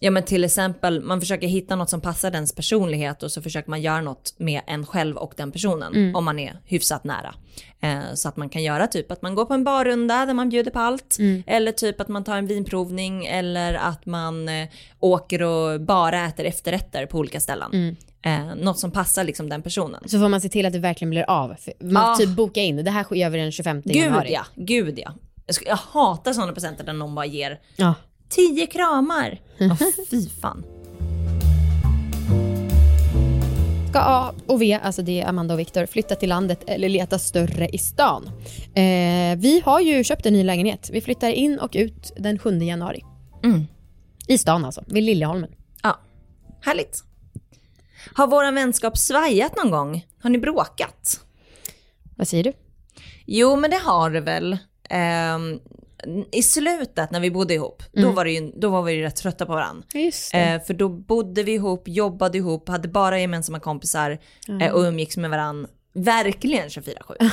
ja men till exempel man försöker hitta något som passar dens personlighet och så försöker man göra något med en själv och den personen om man är hyfsat nära. Eh, så att man kan göra typ att man går på en barrunda där man bjuder på allt. Eller typ att man tar en vinprovning eller att man eh, åker och bara äter efterrätter på olika ställen. Eh, något som passar liksom den personen. Så får man se till att det verkligen blir av. Man Ja. typ boka in, det här gör vi den 25 Gud januari. ja, gud ja. Jag, jag hatar sådana presenter där någon bara ger ja. tio kramar. Oh, fy fan. Ska A och V, alltså det är Amanda och Viktor, flytta till landet eller leta större i stan? Eh, vi har ju köpt en ny lägenhet. Vi flyttar in och ut den 7 januari. Mm. I stan alltså, vid Liljeholmen. Ja, härligt. Har våran vänskap svajat någon gång? Har ni bråkat? Vad säger du? Jo, men det har det väl. Ehm, I slutet när vi bodde ihop, då, var det ju, då var vi ju rätt trötta på varandra. Eh, för då bodde vi ihop, jobbade ihop, hade bara gemensamma kompisar eh, och umgicks med varandra verkligen 24-7.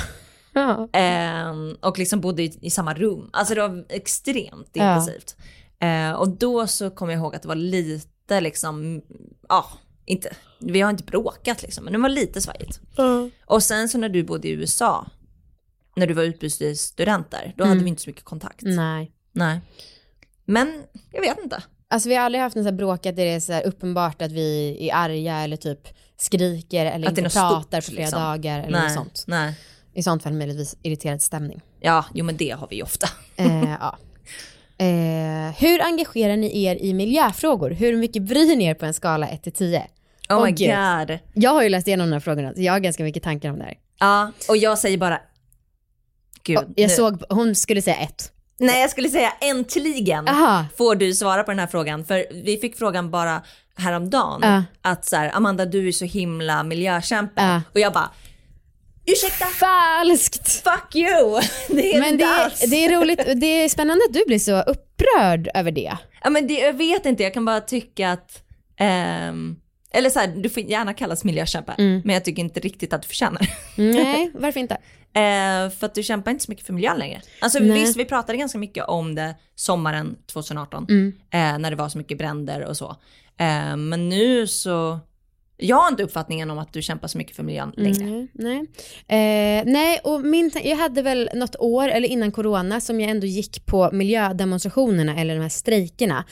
ja. Ehm, och liksom bodde i, i samma rum. Alltså det var extremt Ja. intensivt. Eh, och då så kommer jag ihåg att det var lite liksom, ja, inte, vi har inte bråkat liksom, men det var lite svajigt. Och sen så när du bodde i USA, när du var utbytesstudent där, då hade vi inte så mycket kontakt. Nej. Nej. Men jag vet inte. Alltså vi har aldrig haft något så här bråkat där det är så här uppenbart att vi är arga eller typ skriker eller Att inte pratar stort, på flera liksom. dagar eller Nej. något sånt. Nej. I sånt fall möjligtvis irriterad stämning. Ja, jo men det har vi ju ofta. Eh, ja. Eh, hur engagerar ni er i miljöfrågor? Hur mycket bryr ni er på en skala 1 till 10? Oh my gud. god. Jag har ju läst igenom de här frågorna, så jag har ganska mycket tankar om det här. Ja, och jag säger bara, gud. Och jag nu- såg, hon skulle säga ett. Nej jag skulle säga äntligen Aha. får du svara på den här frågan. För vi fick frågan bara häromdagen. Ja. Att så här, Amanda du är så himla miljökämpe. Ja. Och jag bara, ursäkta, Falskt! fuck you. [laughs] Det är Men det alls. det är roligt, det är spännande att du blir så upprörd över det. Ja, men det, jag vet inte, jag kan bara tycka att, ehm, eller så här, du får gärna kallas miljökämpe. Mm. Men jag tycker inte riktigt att du förtjänar Nej, [laughs] varför inte? Eh, för att du kämpar inte så mycket för miljön längre. Alltså Nej. visst, vi pratade ganska mycket om det sommaren 2018. Mm. Eh, när det var så mycket bränder och så. Eh, men nu så, jag har inte uppfattningen om att du kämpar så mycket för miljön längre. Mm, nej. Eh, nej, och min, jag hade väl något år, eller innan corona, som jag ändå gick på miljödemonstrationerna eller de här strejkerna.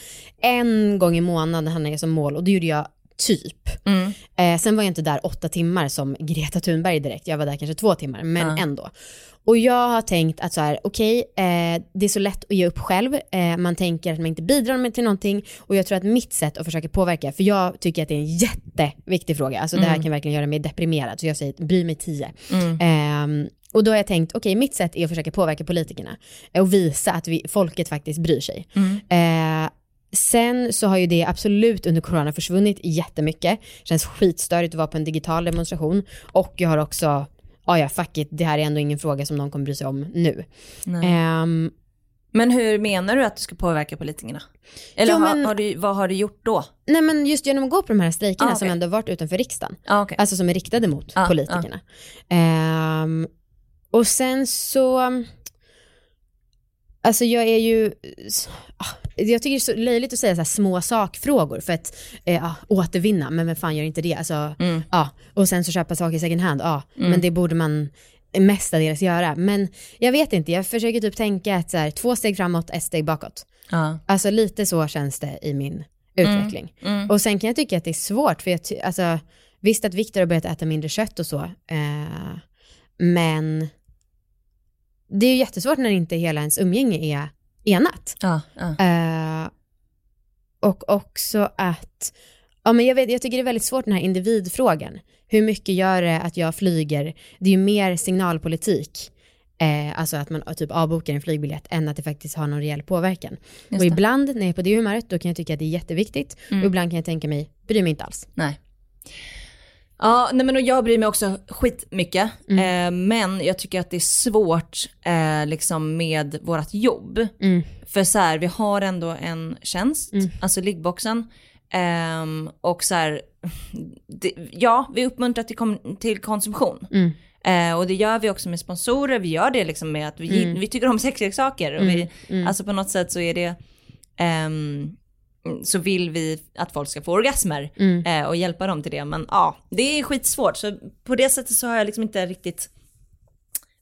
En gång i månaden hade jag som mål och det gjorde jag typ. Mm. Eh, sen var jag inte där åtta timmar som Greta Thunberg direkt, jag var där kanske två timmar, men Ja. ändå. Och jag har tänkt att så här, okej, eh, det är så lätt att ge upp själv, eh, man tänker att man inte bidrar med till någonting och jag tror att mitt sätt att försöka påverka, för jag tycker att det är en jätteviktig fråga, alltså det här kan verkligen göra mig deprimerad, så jag säger bry mig tio. Ehm, och då har jag tänkt, okej mitt sätt är att försöka påverka politikerna eh, och visa att vi, folket faktiskt bryr sig. Eh, sen så har ju det absolut under corona försvunnit jättemycket. Känns skitstörigt att vara på en digital demonstration. Och jag har också, ja ja fuck it, det här är ändå ingen fråga som någon kommer bry sig om nu. Ehm, Men hur menar du att du ska påverka politikerna? Eller Jo, har, men- har du, vad har du gjort då? nej men just genom att gå på de här strejkerna Ah, som okej. ändå varit utanför riksdagen. Ah, okay. Alltså som är riktade mot Ja, politikerna. Ehm, och sen så, alltså jag är ju, ah, jag tycker det är så löjligt att säga så här små sakfrågor för att eh, återvinna, men vem fan gör inte det? Alltså, Mm. ja, och sen så köpa saker second hand, ja, men det borde man mestadels göra. Men jag vet inte, jag försöker typ tänka att så här, två steg framåt, ett steg bakåt. Ja. Alltså lite så känns det i min utveckling. Mm. Och sen kan jag tycka att det är svårt, för jag alltså, visst att Viktor har börjat äta mindre kött och så, eh, men det är ju jättesvårt när inte hela ens umgänge är enat. Ja, ja. Eh, och också att, ja men jag, vet, jag tycker det är väldigt svårt den här individfrågan. Hur mycket gör det att jag flyger? Det är ju mer signalpolitik, eh, alltså att man typ avbokar en flygbiljett, än att det faktiskt har någon reell påverkan. Och ibland när jag är på det humöret, då kan jag tycka att det är jätteviktigt. Mm. Och ibland kan jag tänka mig, bryr mig inte alls. Nej. Ja, nej men och jag bryr mig också skitmycket. Mm. Eh, men jag tycker att det är svårt eh, liksom med vårt jobb. Mm. För så här, vi har ändå en tjänst, alltså liggboxen. Ehm, och så här, det, ja, vi uppmuntrar till, till konsumtion. Mm. Eh, och det gör vi också med sponsorer, vi gör det liksom med att vi, Mm. vi tycker om sexleksaker. Och vi, Alltså på något sätt så är det, ehm, så vill vi att folk ska få orgasmer Mm. eh, och hjälpa dem till det. Men ja, det är skitsvårt. Så på det sättet så har jag liksom inte riktigt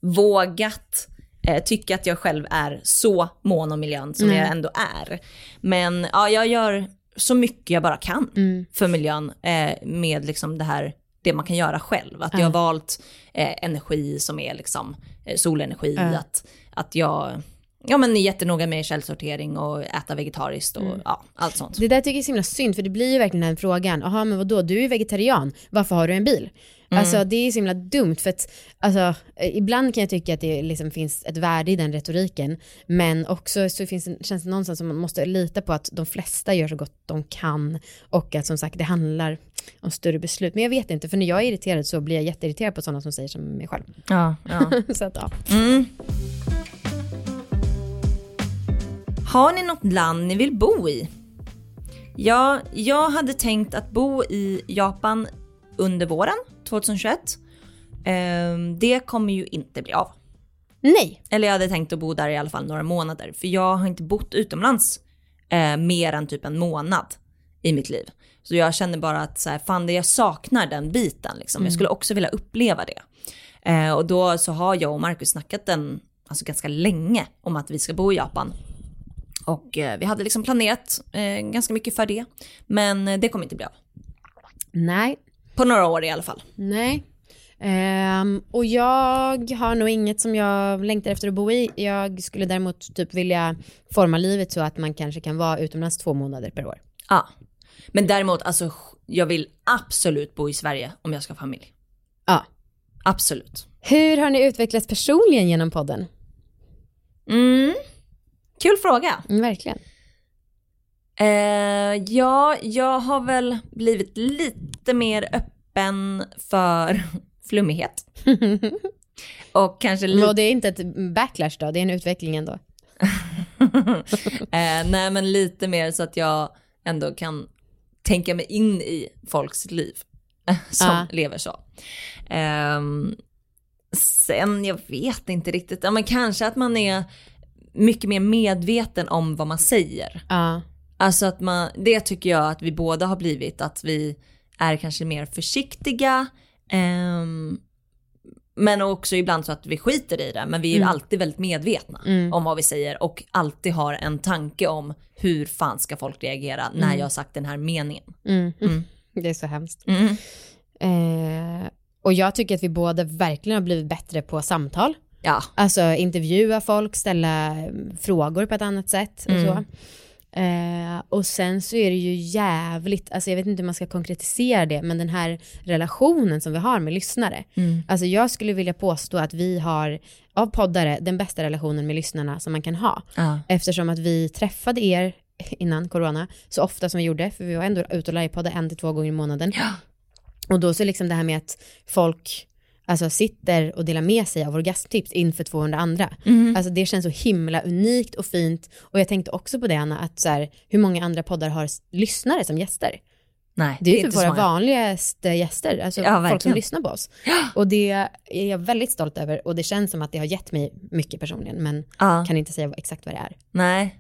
vågat eh, tycka att jag själv är så mån om miljön som Nej. jag ändå är. Men ja, jag gör så mycket jag bara kan Mm. för miljön eh, med liksom det här, det man kan göra själv. Att jag har valt eh, energi som är liksom eh, solenergi, att, att jag ja, men är jättenoga med källsortering och äta vegetariskt och Mm. ja, allt sånt. Det där tycker jag är så himla synd för det blir ju verkligen den frågan, jaha men vadå du är ju vegetarian, varför har du en bil? Alltså det är så himla dumt för att alltså, eh, ibland kan jag tycka att det liksom finns ett värde i den retoriken men också så finns det, känns det någonstans som man måste lita på att de flesta gör så gott de kan och att som sagt det handlar om större beslut. Men jag vet inte för när jag är irriterad så blir jag jätteirriterad på sådana som säger som mig själv. Ja, ja. [laughs] så att ja. Mm. Har ni något land ni vill bo i? Ja, jag hade tänkt att bo i Japan under våren 2021. Ehm, det kommer ju inte bli av. Nej, Eller jag hade tänkt att bo där i alla fall några månader. För jag har inte bott utomlands eh, mer än typ en månad i mitt liv. Så jag känner bara att så här, fan det jag saknar den biten liksom. Jag skulle också vilja uppleva det. Eh, och då så har jag och Marcus snackat en, alltså ganska länge om att vi ska bo i Japan. Och eh, vi hade liksom planerat eh, ganska mycket för det. Men eh, det kommer inte bli av. nej, På några år i alla fall. Nej. Ehm, och jag har nog inget som jag längtar efter att bo i. Jag skulle däremot typ vilja forma livet så att man kanske kan vara utomlands två månader per år. Ja. Men däremot, alltså jag vill absolut bo i Sverige om jag ska ha familj. Ja. Absolut. Hur har ni utvecklats personligen genom podden? Mm. Kul fråga. Mm, verkligen. Eh, ja, jag har väl blivit lite mer öppen för [laughs] flummighet. [laughs] Och kanske lite, det är inte ett backlash då, det är en utveckling ändå. [laughs] eh, nej men lite mer så att jag ändå kan tänka mig in i folks liv som Ja. lever så. Ehm, sen, jag vet inte riktigt, ja men kanske att man är mycket mer medveten om vad man säger. Ja. Alltså att man, det tycker jag att vi båda har blivit, att vi är kanske mer försiktiga. ehm, men också ibland så att vi skiter i det, men vi är Mm. alltid väldigt medvetna Mm. om vad vi säger och alltid har en tanke om hur fan ska folk reagera när Mm. jag har sagt den här meningen. Mm. Mm. [laughs] Det är så hemskt. Mm. Eh, och jag tycker att vi båda verkligen har blivit bättre på samtal. Ja, Alltså intervjua folk, ställa mm, frågor på ett annat sätt och Mm. så. Eh, och sen så är det ju jävligt, alltså jag vet inte hur man ska konkretisera det, men den här relationen som vi har med lyssnare. Mm. Alltså jag skulle vilja påstå att vi har, av poddare, den bästa relationen med lyssnarna som man kan ha. ja. Eftersom att vi träffade er [laughs] innan corona så ofta som vi gjorde, för vi var ändå ute och livepoddade en till två gånger i månaden. Ja. Och då så liksom det här med att folk alltså, sitter och delar med sig av orgasmtips inför 200 andra. Mm. Alltså det känns så himla unikt och fint. Och jag tänkte också på det Anna, att så här, hur många andra poddar har lyssnare som gäster? Nej, Det är ju typ våra många. vanligaste gäster, alltså Ja, folk som verkligen. lyssnar på oss. Och det är jag väldigt stolt över och det känns som att det har gett mig mycket personligen, men Ja. kan inte säga exakt vad det är. Nej.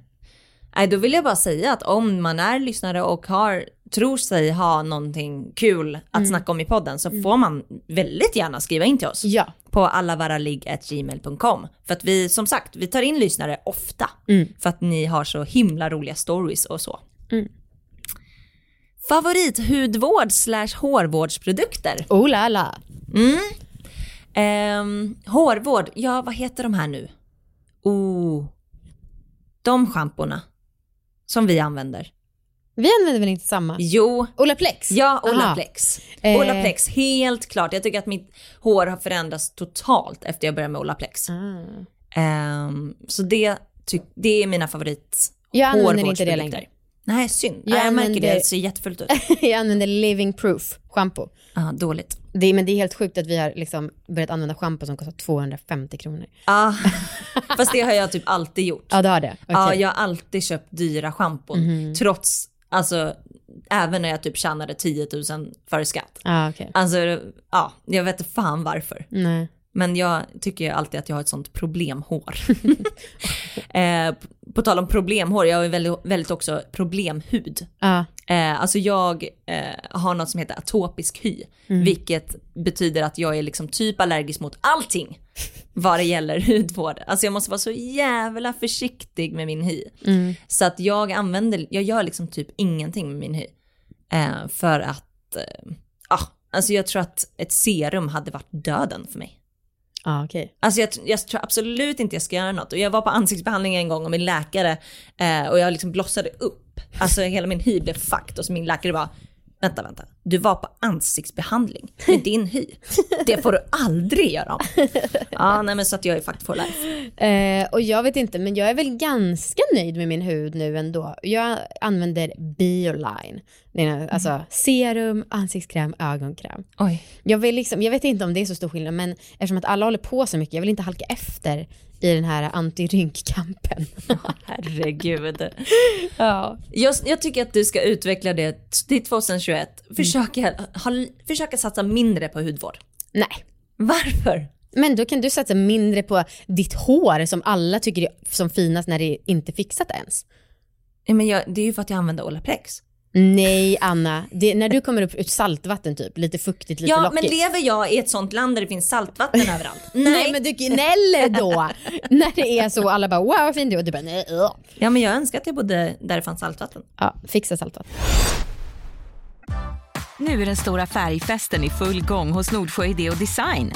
Nej, då vill jag bara säga att om man är lyssnare och har, tror sig ha någonting kul att Mm. snacka om i podden så får man väldigt gärna skriva in till oss Ja, på allavaraligg.gmail.com. För att vi, som sagt, vi tar in lyssnare ofta Mm. för att ni har så himla roliga stories och så. Mm. Favorit hudvård slash hårvårdsprodukter? oh la la. Mm. Ehm, hårvård, ja vad heter de här nu? Oh, de schamporna som vi använder. Vi använder väl inte samma? Jo, Olaplex? ja Aha. Olaplex. Eh. Olaplex, helt klart. Jag tycker att mitt hår har förändrats totalt efter jag började med Olaplex. Ah. Ehm, så det, det är mina favorit Jag använder inte det längre. Nej, synd. Jag Jag, märker det, det ser jättefult ut. [laughs] jag använder living proof shampoo. ah, dåligt. Det, men det är helt sjukt att vi har liksom börjat använda shampoo som kostar 250 kronor. Ah, [laughs] fast det har jag typ alltid gjort. Ja, det har det. Ja, Okej. jag har alltid köpt dyra schampon. Mhm. Trots, alltså, även när jag typ tjänade 10 000 före skatt. Ja, okej. Alltså, ja, jag vet inte fan varför. Nej. Men jag tycker alltid att jag har ett sånt problemhår. [laughs] [laughs] eh, på tal om problemhår, jag har väldigt, väldigt också problemhud. Ja. Eh, alltså jag eh, har något som heter atopisk hy, Mm. vilket betyder att jag är liksom typ allergisk mot allting. [laughs] vad det gäller hudvård. Alltså jag måste vara så jävla försiktig med min hy. Mm. Så att jag använder, jag gör liksom typ ingenting med min hy. Eh, för att, eh, ah, alltså jag tror att ett serum hade varit döden för mig. Ah, okay. Alltså jag, jag tror absolut inte jag ska göra något. Och jag var på ansiktsbehandling en gång och min läkare, eh, och jag liksom blossade upp. Alltså hela min hy blev fucked och så min läkare bara, vänta, vänta. Du var på ansiktsbehandling med din hy. Det får du aldrig göra om. Ja, nej men så att jag är fucked for life. Eh, och jag vet inte, men jag är väl ganska nöjd med min hud nu ändå. Jag använder Bioline. Är alltså serum, ansiktskräm, ögonkräm. Oj. Jag, vill liksom, jag vet inte om det är så stor skillnad, men eftersom att alla håller på så mycket, jag vill inte halka efter i den här anti-rynkkampen. [laughs] Herregud. [laughs] ja. Jag, jag tycker att du ska utveckla det till 2021. Försöka, ha, försöka satsa mindre på hudvård. Nej. Varför? Men då kan du satsa mindre på ditt hår som alla tycker är som finast när det är inte fixat ens. Ja, men jag, det är ju för att jag använder Olaplex. Nej Anna, det, när du kommer upp ur saltvatten typ, lite fuktigt, lite Ja, lockigt. men lever jag i ett sånt land där det finns saltvatten [laughs] överallt? Nej. men du gnäller då [laughs] när det är så alla bara wow vad fin du är och du bara nej. Ja, men jag önskar att jag bodde där det fanns saltvatten. Ja, fixa saltvatten. Nu är den stora färgfesten i full gång hos Nordsjö Idé och Design.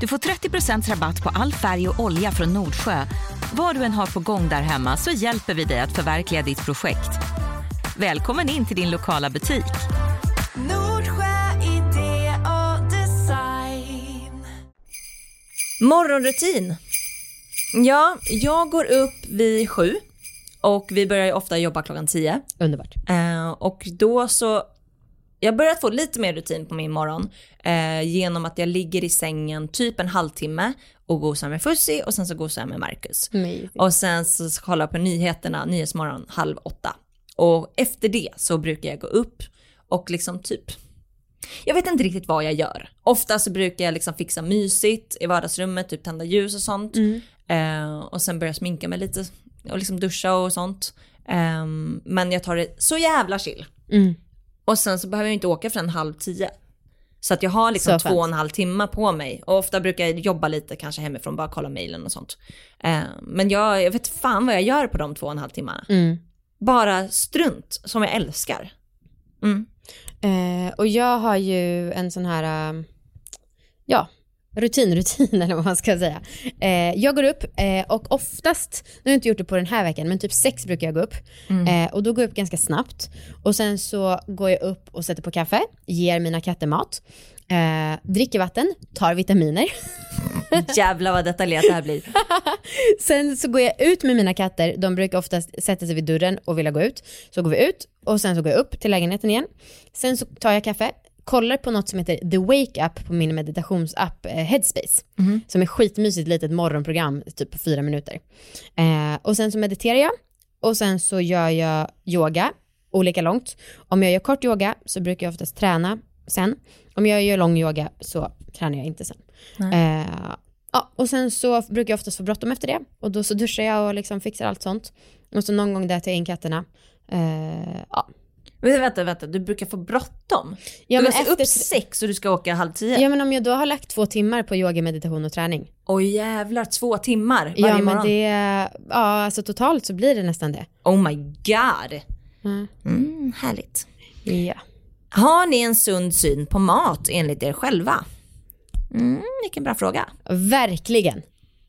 Du får 30% rabatt på all färg och olja från Nordsjö. Vad du än har på gång där hemma så hjälper vi dig att förverkliga ditt projekt. Välkommen in till din lokala butik. Nordsjö idé och design. Morgonrutin. Ja, jag går upp vid sju och vi börjar ju ofta jobba klockan tio. Underbart. Eh, och då så, jag börjat få lite mer rutin på min morgon eh, genom att jag ligger i sängen typ en halvtimme och gosar med Fussi och sen så gosar jag med Marcus. Amazing. Och sen så kollar jag på nyheterna, Nyhetsmorgon halv åtta. Och efter det så brukar jag gå upp och liksom typ, jag vet inte riktigt vad jag gör. Ofta så brukar jag liksom fixa mysigt i vardagsrummet, typ tända ljus och sånt. Eh, och sen börja sminka mig lite och liksom duscha och sånt. Eh, men jag tar det så jävla chill. Mm. Och sen så behöver jag inte åka förrän halv tio. Så att jag har liksom två och en halv timme på mig. Och ofta brukar jag jobba lite kanske hemifrån, bara kolla mejlen och sånt. Eh, men jag, jag vet fan vad jag gör på de två och en halv timmarna. Mm. Bara strunt som jag älskar. Mm. Eh, och jag har ju en sån här, eh, ja, rutinrutin [laughs] eller vad man ska säga. Eh, jag går upp eh, och oftast, nu har jag inte gjort det på den här veckan, men typ sex brukar jag gå upp. Eh, och då går jag upp ganska snabbt. Och sen så går jag upp och sätter på kaffe, ger mina katter mat, eh, dricker vatten, tar vitaminer. [laughs] Jävlar vad detaljerat det här blir. [laughs] Sen så går jag ut med mina katter, de brukar oftast sätta sig vid dörren och vilja gå ut. Så går vi ut och sen så går jag upp till lägenheten igen. Sen så tar jag kaffe, kollar på något som heter The Wake Up på min meditationsapp eh, Headspace. Som är skitmysigt litet morgonprogram, typ på fyra minuter. Eh, och sen så mediterar jag och sen så gör jag yoga, olika långt. Om jag gör kort yoga så brukar jag oftast träna sen. Om jag gör lång yoga så tränar jag inte sen. Eh, ja, och sen så brukar jag oftast få bråttom efter det och då så duschar jag och liksom fixar allt sånt. Och så någon gång där tar jag in katterna. Eh, ja. Vänta, vänta, vänta, du brukar få bråttom. Ja, du men måste efter- upp sex och du ska åka halv tio. ja men om jag då har lagt två timmar på yoga, meditation och träning. Oj jävlar, två timmar varje Ja men morgon. det, ja alltså totalt så blir det nästan det. Oh my god. Mm. Mm, härligt. Ja. Har ni en sund syn på mat enligt er själva? Mm, vilken bra fråga. Verkligen.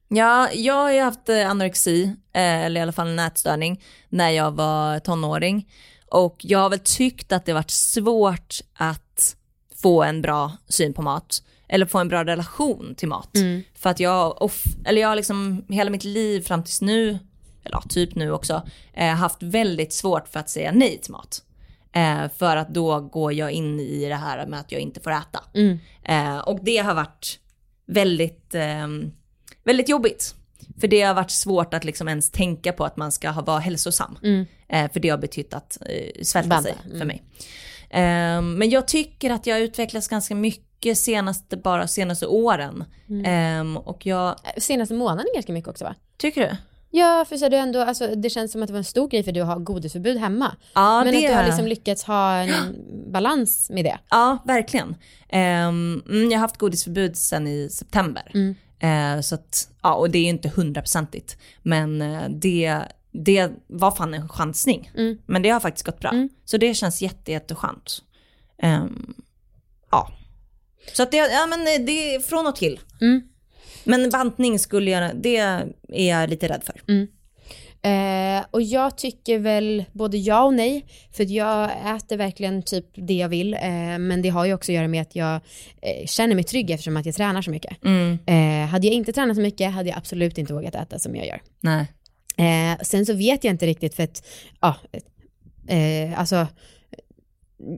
Ja, jag har ju haft eh, anorexi, eh, eller i alla fall en nätstörning, när jag var tonåring. Och jag har väl tyckt att det varit svårt att få en bra syn på mat. Eller få en bra relation till mat. För att jag, off, eller jag har liksom hela mitt liv fram tills nu, eller ja, typ nu också, eh, haft väldigt svårt för att säga nej till mat. Eh, för att då går jag in i det här med att jag inte får äta. Eh, och det har varit väldigt, ehm, väldigt jobbigt. För det har varit svårt att liksom ens tänka på att man ska ha, vara hälsosam. Eh, för det har betytt att eh, svälta Banta, sig för mig. Ehm, men jag tycker att jag har utvecklats ganska mycket senaste, bara senaste åren. Ehm, och jag, Senaste månaden ganska mycket också va? tycker du? Ja, för så det ändå, alltså, det känns som att det var en stor grej för dig att ha godisförbud hemma. Ja, Men det att du har liksom lyckats ha en balans med det. Ja, verkligen. Mm, jag har haft godisförbud sedan i september. Eh, så att, ja, och det är ju inte hundraprocentigt. Men eh, det, det var fan en chansning. Mm. Men det har faktiskt gått bra. Mm. Så det känns jätte, jätteskönt. Ehm, ja. Så att det, ja men det är från och till. Mm. Men bantning skulle jag, det är jag lite rädd för. Eh, och jag tycker väl både ja och nej, för jag äter verkligen typ det jag vill, eh, men det har ju också att göra med att jag eh, känner mig trygg eftersom att jag tränar så mycket. Mm. Eh, hade jag inte tränat så mycket hade jag absolut inte vågat äta som jag gör. Nej. Eh, sen så vet jag inte riktigt för att, ja, eh, alltså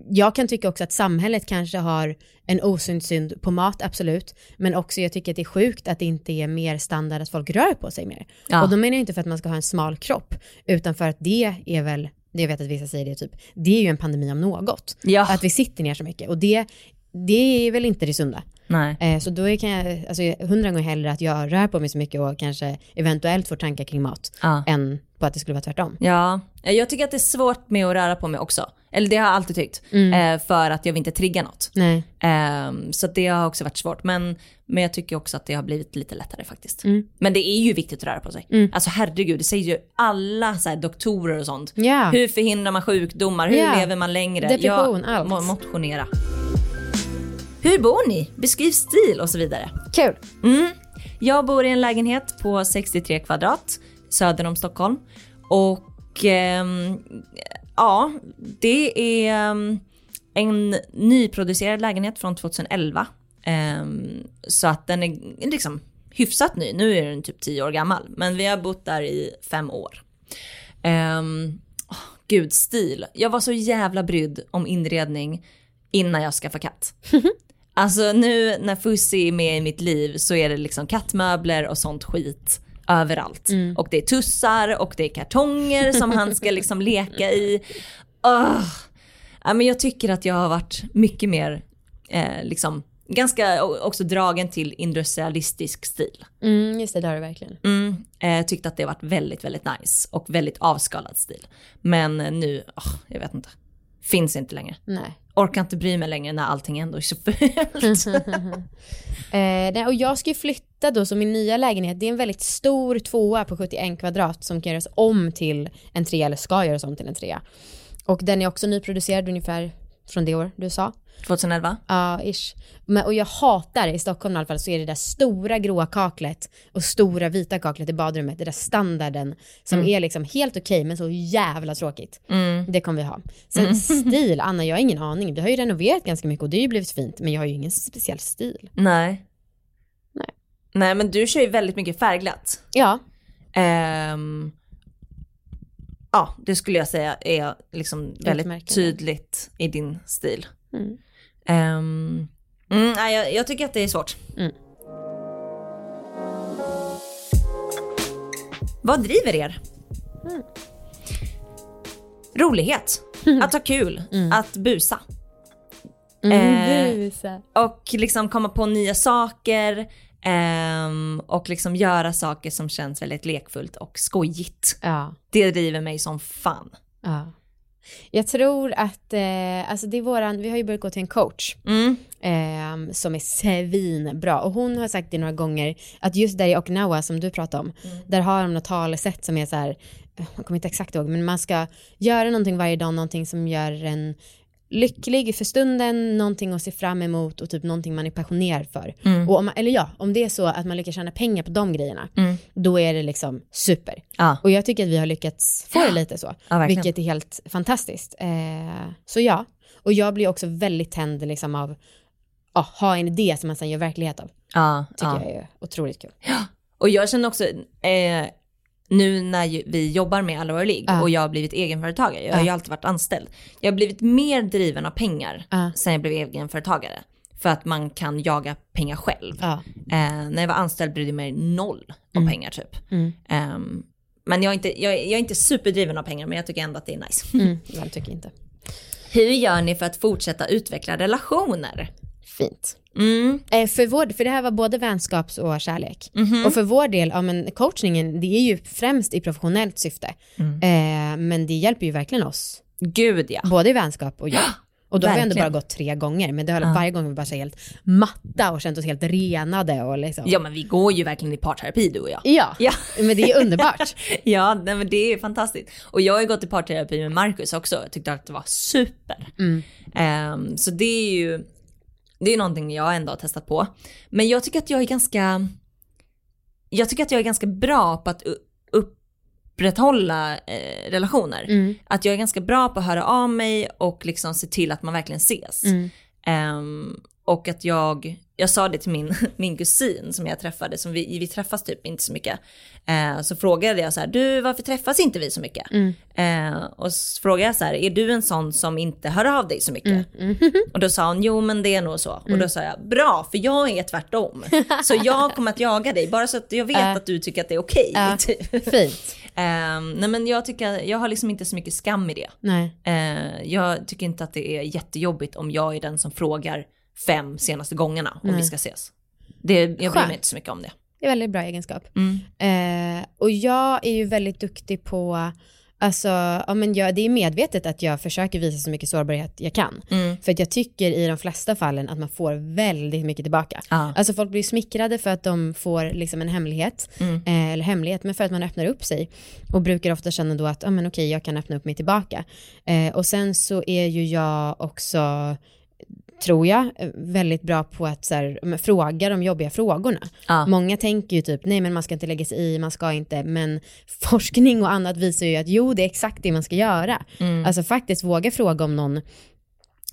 jag kan tycka också att samhället kanske har en osund synd på mat, absolut. Men också jag tycker att det är sjukt att det inte är mer standard att folk rör på sig mer. Ja. Och då menar jag inte för att man ska ha en smal kropp, utan för att det är väl, det jag vet att vissa säger det typ, det är ju en pandemi om något. Ja. Att vi sitter ner så mycket. Och det, det är väl inte det sunda. Eh, så då är- kan jag, alltså hundra gånger hellre att jag rör på mig så mycket och kanske eventuellt får tankar kring mat, Ja. än på att det skulle vara tvärtom. Ja, jag tycker att det är svårt med att röra på mig också. Eller det har jag alltid tyckt. Eh, för att jag vill inte trigga något. Nej. Ehm, så det har också varit svårt. Men, men jag tycker också att det har blivit lite lättare faktiskt. Mm. Men det är ju viktigt att röra på sig. Alltså herregud, det säger ju alla så här, doktorer och sånt. Ja. Hur förhindrar man sjukdomar? Hur Ja. lever man längre? Depression, ja, allt. mo- Motionera. Hur bor ni? Beskriv stil och så vidare. Kul. Mm. Jag bor i en lägenhet på 63 kvadrat söder om Stockholm. Och ehm, ja, det är ehm, en nyproducerad lägenhet från 2011. Ehm, så att den är liksom hyfsat ny. Nu är den typ 10 år gammal. Men vi har bott där i fem år. Um, gud, stil. Jag var så jävla brydd om inredning innan jag skaffade katt. [laughs] Alltså nu när Fussi är med i mitt liv så är det liksom kattmöbler och sånt skit överallt. Och det är tussar och det är kartonger som han ska liksom leka i. Ugh. Ja, men jag tycker att jag har varit mycket mer, eh, liksom, ganska också dragen till industrialistisk stil. Mm, just det, det har du verkligen. Mm, eh, tyckte att det har varit väldigt, väldigt nice och väldigt avskalad stil. Men eh, nu, åh, jag vet inte, finns inte längre. Nej. Orkar inte bry mig längre när allting ändå är så fult. [laughs] Eh, och jag ska ju flytta då, så min nya lägenhet, det är en väldigt stor tvåa på 71 kvadrat som kan göras om till en trea, eller ska göras om till en trea. Och den är också nyproducerad ungefär från det år du sa. 2011? Ja, ish. Men, och jag hatar, i Stockholm i alla fall, så är det där stora gråa kaklet och stora vita kaklet i badrummet, det där standarden som är liksom helt okej men så jävla tråkigt. Det kommer vi ha. Sen [laughs] stil, Anna, jag har ingen aning. Vi har ju renoverat ganska mycket och det har ju blivit fint, men jag har ju ingen speciell stil. Nej. Nej. Men du kör ju väldigt mycket färgglatt. Ja, Ehm, ja, det skulle jag säga är liksom väldigt tydligt i din stil. Mm. Ehm, mm, nej, jag, jag tycker att det är svårt. Mm. Vad driver er? Mm. Rolighet, att ha kul, att busa. Mm, Eh, busa. Och liksom komma på nya saker ehm, och liksom göra saker som känns väldigt lekfullt och skojigt. Ja. Det driver mig som fan. Ja. Jag tror att, eh, alltså det är våran, vi har ju börjat gå till en coach Mm. eh, som är svinbra och hon har sagt det några gånger att just där i Okinawa som du pratade om, där har de något talesätt som är så här, eh, jag kommer inte exakt ihåg, men man ska göra någonting varje dag, någonting som gör en lycklig för stunden, någonting att se fram emot och typ någonting man är passionerad för. Och om, eller ja, om det är så att man lyckas tjäna pengar på de grejerna, då är det liksom super. Ja. Och jag tycker att vi har lyckats få det lite så, Ja, vilket är helt fantastiskt. Eh, så ja, och jag blir också väldigt tänd liksom av att ha en idé som man sen gör verklighet av. Ja, Tycker ja. jag är otroligt kul. Och jag känner också, eh, nu när vi jobbar med Allvar League Ja. och jag har blivit egenföretagare, jag har ju alltid varit anställd. Jag har blivit mer driven av pengar Ja. sen jag blev egenföretagare. För att man kan jaga pengar själv. Eh, när jag var anställd brydde jag mig noll om pengar typ. Mm. Ehm, men jag är, inte, jag, jag är inte superdriven av pengar men jag tycker ändå att det är nice. Mm, [laughs] jag tycker inte. Hur gör ni för att fortsätta utveckla relationer? Fint. Mm, Eh, för, vår, för det här var både vänskaps och kärlek. Mhm. Och för vår del, ja men coachningen, det är ju främst i professionellt syfte. Mm. Eh, men det hjälper ju verkligen oss, gud ja. både i vänskap och jobb. Och då har vi ändå bara gått tre gånger, men det har Ja. varje gång vi bara så helt matta och känt oss helt renade och liksom. Ja men vi går ju verkligen i parterapi du och jag. Ja, Ja. men det är underbart. [laughs] Ja, nej, men det är fantastiskt. Och jag har ju gått i parterapi med Marcus också. Jag tyckte att det var super. Mm. Ehm, så det är ju det är någonting jag ändå har testat på. Men jag tycker att jag är ganska jag tycker att jag är ganska bra på att upprätthålla eh, relationer. Mm. Att jag är ganska bra på att höra av mig och liksom se till att man verkligen ses. Mm. Ehm, och att jag, jag sa det till min, [laughs] min kusin som jag träffade, som vi, vi träffas typ inte så mycket. Eh, så frågade jag så här, du varför träffas inte vi så mycket? Mm. Eh, och så frågade jag så här, är du en sån som inte hör av dig så mycket? Mm. [laughs] Och då sa hon, jo men det är nog så. Och då sa jag, bra för jag är tvärtom. så [laughs] jag kommer att jaga dig, bara så att jag vet Äh. att du tycker att det är okej. Ja. typ. Fint. Ehm, nej men jag tycker, jag har liksom inte så mycket skam i det. Nej. Eh, jag tycker inte att det är jättejobbigt om jag är den som frågar fem senaste gångarna om Nej. vi ska ses. Det, jag bryr Skönt. mig inte så mycket om det. Det är väldigt bra egenskap. Mm. Eh, och jag är ju väldigt duktig på, alltså, ja, men jag, det är medvetet att jag försöker visa så mycket sårbarhet jag kan. Mm. För att jag tycker i de flesta fallen att man får väldigt mycket tillbaka. Ja. Alltså folk blir smickrade för att de får liksom en hemlighet, Mm. eh, eller hemlighet, men för att man öppnar upp sig. Och brukar ofta känna då att, ja men okej, jag kan öppna upp mig tillbaka. Eh, och sen så är ju jag också, tror jag, eh, väldigt bra på att så här, fråga de jobbiga frågorna. Ja. Många tänker ju typ, nej men man ska inte lägga sig i, man ska inte, men forskning och annat visar ju att jo, det är exakt det man ska göra. Mm. Alltså faktiskt våga fråga om någon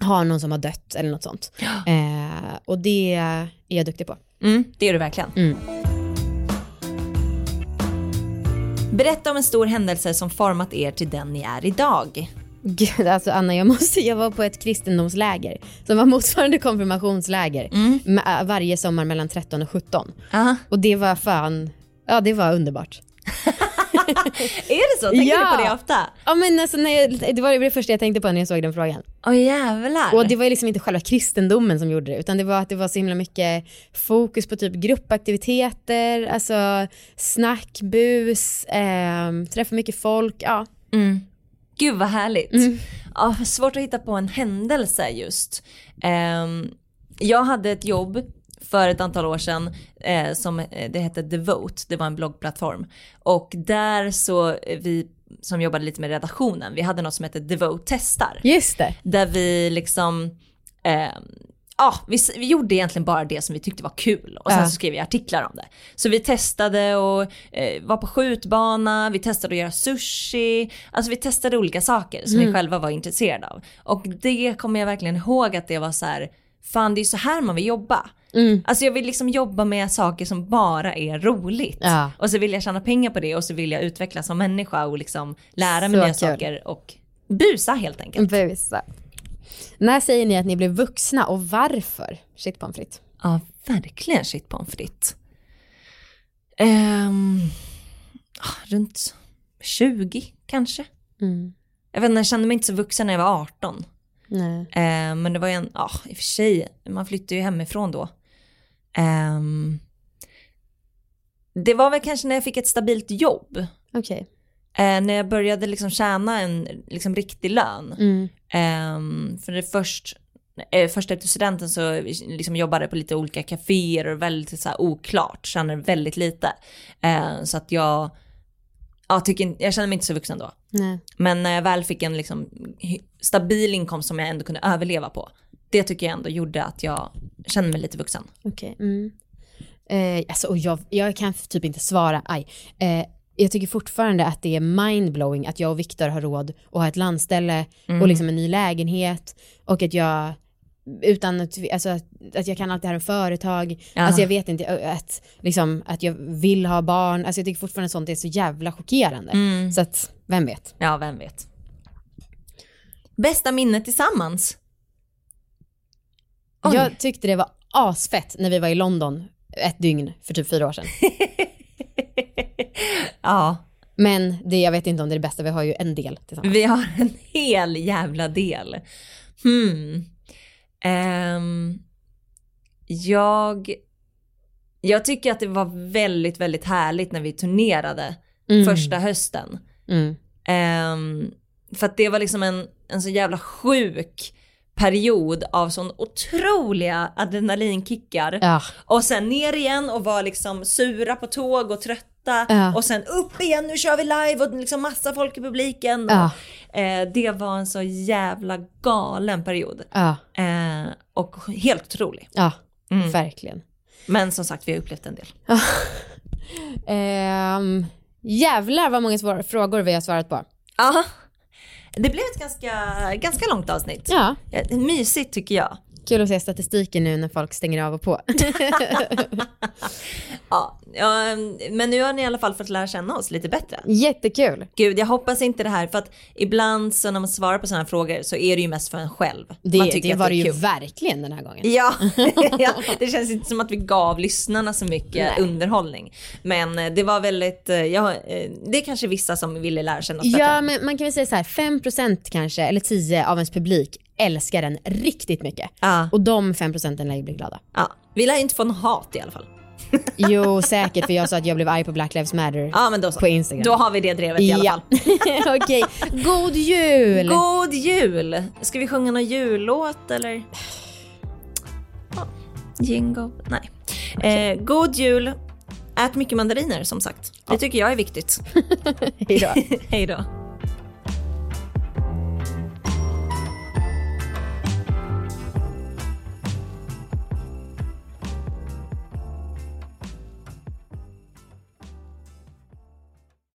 har någon som har dött eller något sånt. Eh, och det är jag duktig på. Mm, det är du verkligen. Mm. Berätta om en stor händelse som format er till den ni är idag. Gud, alltså Anna, jag, måste, jag var på ett kristendomsläger som var motsvarande konfirmationsläger med, äh, varje sommar mellan 13 och 17. Aha. Och det var fan, ja det var underbart. [laughs] Är det så? Tänker Ja. du på det ofta? Ja men alltså när jag, det var det första jag tänkte på när jag såg den frågan. Åh jävlar. Och det var liksom inte själva kristendomen som gjorde det, utan det var att det var så himla mycket fokus på typ gruppaktiviteter, alltså snack, bus, eh, träffa mycket folk, ja. Mm. Gud vad härligt. Mm. Ja, svårt att hitta på en händelse just. Ehm, jag hade ett jobb för ett antal år sedan eh, som eh, det hette Devote, det var en bloggplattform. Och där så, eh, vi som jobbade lite med redaktionen, vi hade något som hette Devote testar. Just det. Där vi liksom, eh, ja vi, vi gjorde egentligen bara det som vi tyckte var kul och sen Ja. så skrev vi artiklar om det. Så vi testade och eh, var på skjutbana, vi testade att göra sushi, alltså vi testade olika saker som vi själva var intresserade av. Och det kommer jag verkligen ihåg att det var så här, fan det är så här man vill jobba. Mm. Alltså jag vill liksom jobba med saker som bara är roligt. Ja. Och så vill jag tjäna pengar på det och så vill jag utvecklas som människa och liksom lära mig Så nya kul. saker och busa helt enkelt. Busa. När säger ni att ni blev vuxna och varför? Shit pommes frites. Ja, verkligen shit pommes frites. Ehm, ah, runt 20 kanske. Mm. Jag vet inte, jag kände mig inte så vuxen när jag var 18. Nej. Ehm, men det var ju en, ja i och för sig, man flyttade ju hemifrån då. Ehm, det var väl kanske när jag fick ett stabilt jobb. Okej. Eh, när jag började liksom tjäna en liksom, riktig lön. Mm. Ehm, för det först, eh, först efter studenten så liksom jobbade jag på lite olika kaféer och väldigt så här, oklart, känner väldigt lite. Eh, så att jag, ja, tycker, jag känner mig inte så vuxen då. Nej. Men när jag väl fick en liksom, stabil inkomst som jag ändå kunde överleva på, det tycker jag ändå gjorde att jag kände mig lite vuxen. Okej. Mm. Eh, alltså, och jag, jag kan typ inte svara, aj. Eh, jag tycker fortfarande att det är mindblowing att jag och Viktor har råd att ha ett landställe och liksom en ny lägenhet och att jag utan att, alltså, att, jag kan allt det här om företag, Ja. alltså jag vet inte, att, liksom, att jag vill ha barn, alltså jag tycker fortfarande sånt är så jävla chockerande. Så att, vem vet? Ja, vem vet. Bästa minne tillsammans? Oj. Jag tyckte det var asfett när vi var i London ett dygn för typ fyra år sedan. [laughs] ja, Men det, jag vet inte om det är det bästa, vi har ju en del tillsammans. Vi har en hel jävla del. Hmm. Ehm, jag, jag tycker att det var väldigt, väldigt härligt när vi turnerade Mm. första hösten. Mm. Ehm, för att det var liksom en, en så jävla sjuk period av sån otroliga adrenalinkickar. Ja. Och sen ner igen och var liksom sura på tåg och trötta. Ja. Och sen upp igen, nu kör vi live och liksom massa folk i publiken. Ja. Eh, det var en så jävla galen period. Ja, Eh, och helt otrolig. ja Mm. verkligen. Men som sagt, vi har upplevt en del. [laughs] Ehm, jävlar vad många frågor vi har svarat på. Ja. Det blev ett ganska, ganska långt avsnitt. Ja, Eh, Mysigt tycker jag. Kul att se statistiken nu när folk stänger av och på. [laughs] Ja, men nu har ni i alla fall fått lära känna oss lite bättre. Jättekul. Gud, jag hoppas inte det här, för att ibland så när man svarar på sådana här frågor så är det ju mest för en själv. Det, man tycker det var det är ju kul. verkligen den här gången. Ja, [laughs] ja, det känns inte som att vi gav lyssnarna så mycket Nej. underhållning. Men eh, det var väldigt, eh, ja, eh, det är kanske vissa som ville lära känna oss bättre. Ja, men man kan väl säga så här, 5% kanske, eller 10 av ens publik älskar den riktigt mycket. Ja, Och de 5% lär ju bli glada. ja. Vi lär inte få någon hat i alla fall. [laughs] Jo, säkert, för jag sa att jag blev arg på Black Lives Matter Ja, men då så. på Instagram. Då har vi det drevet i alla fall. Ja. [laughs] [laughs] Okej, god jul! God jul! Ska vi sjunga någon jullåt eller? Jingle? Nej. Eh, god jul! Ät mycket mandariner som sagt. Det tycker jag är viktigt. Hej då.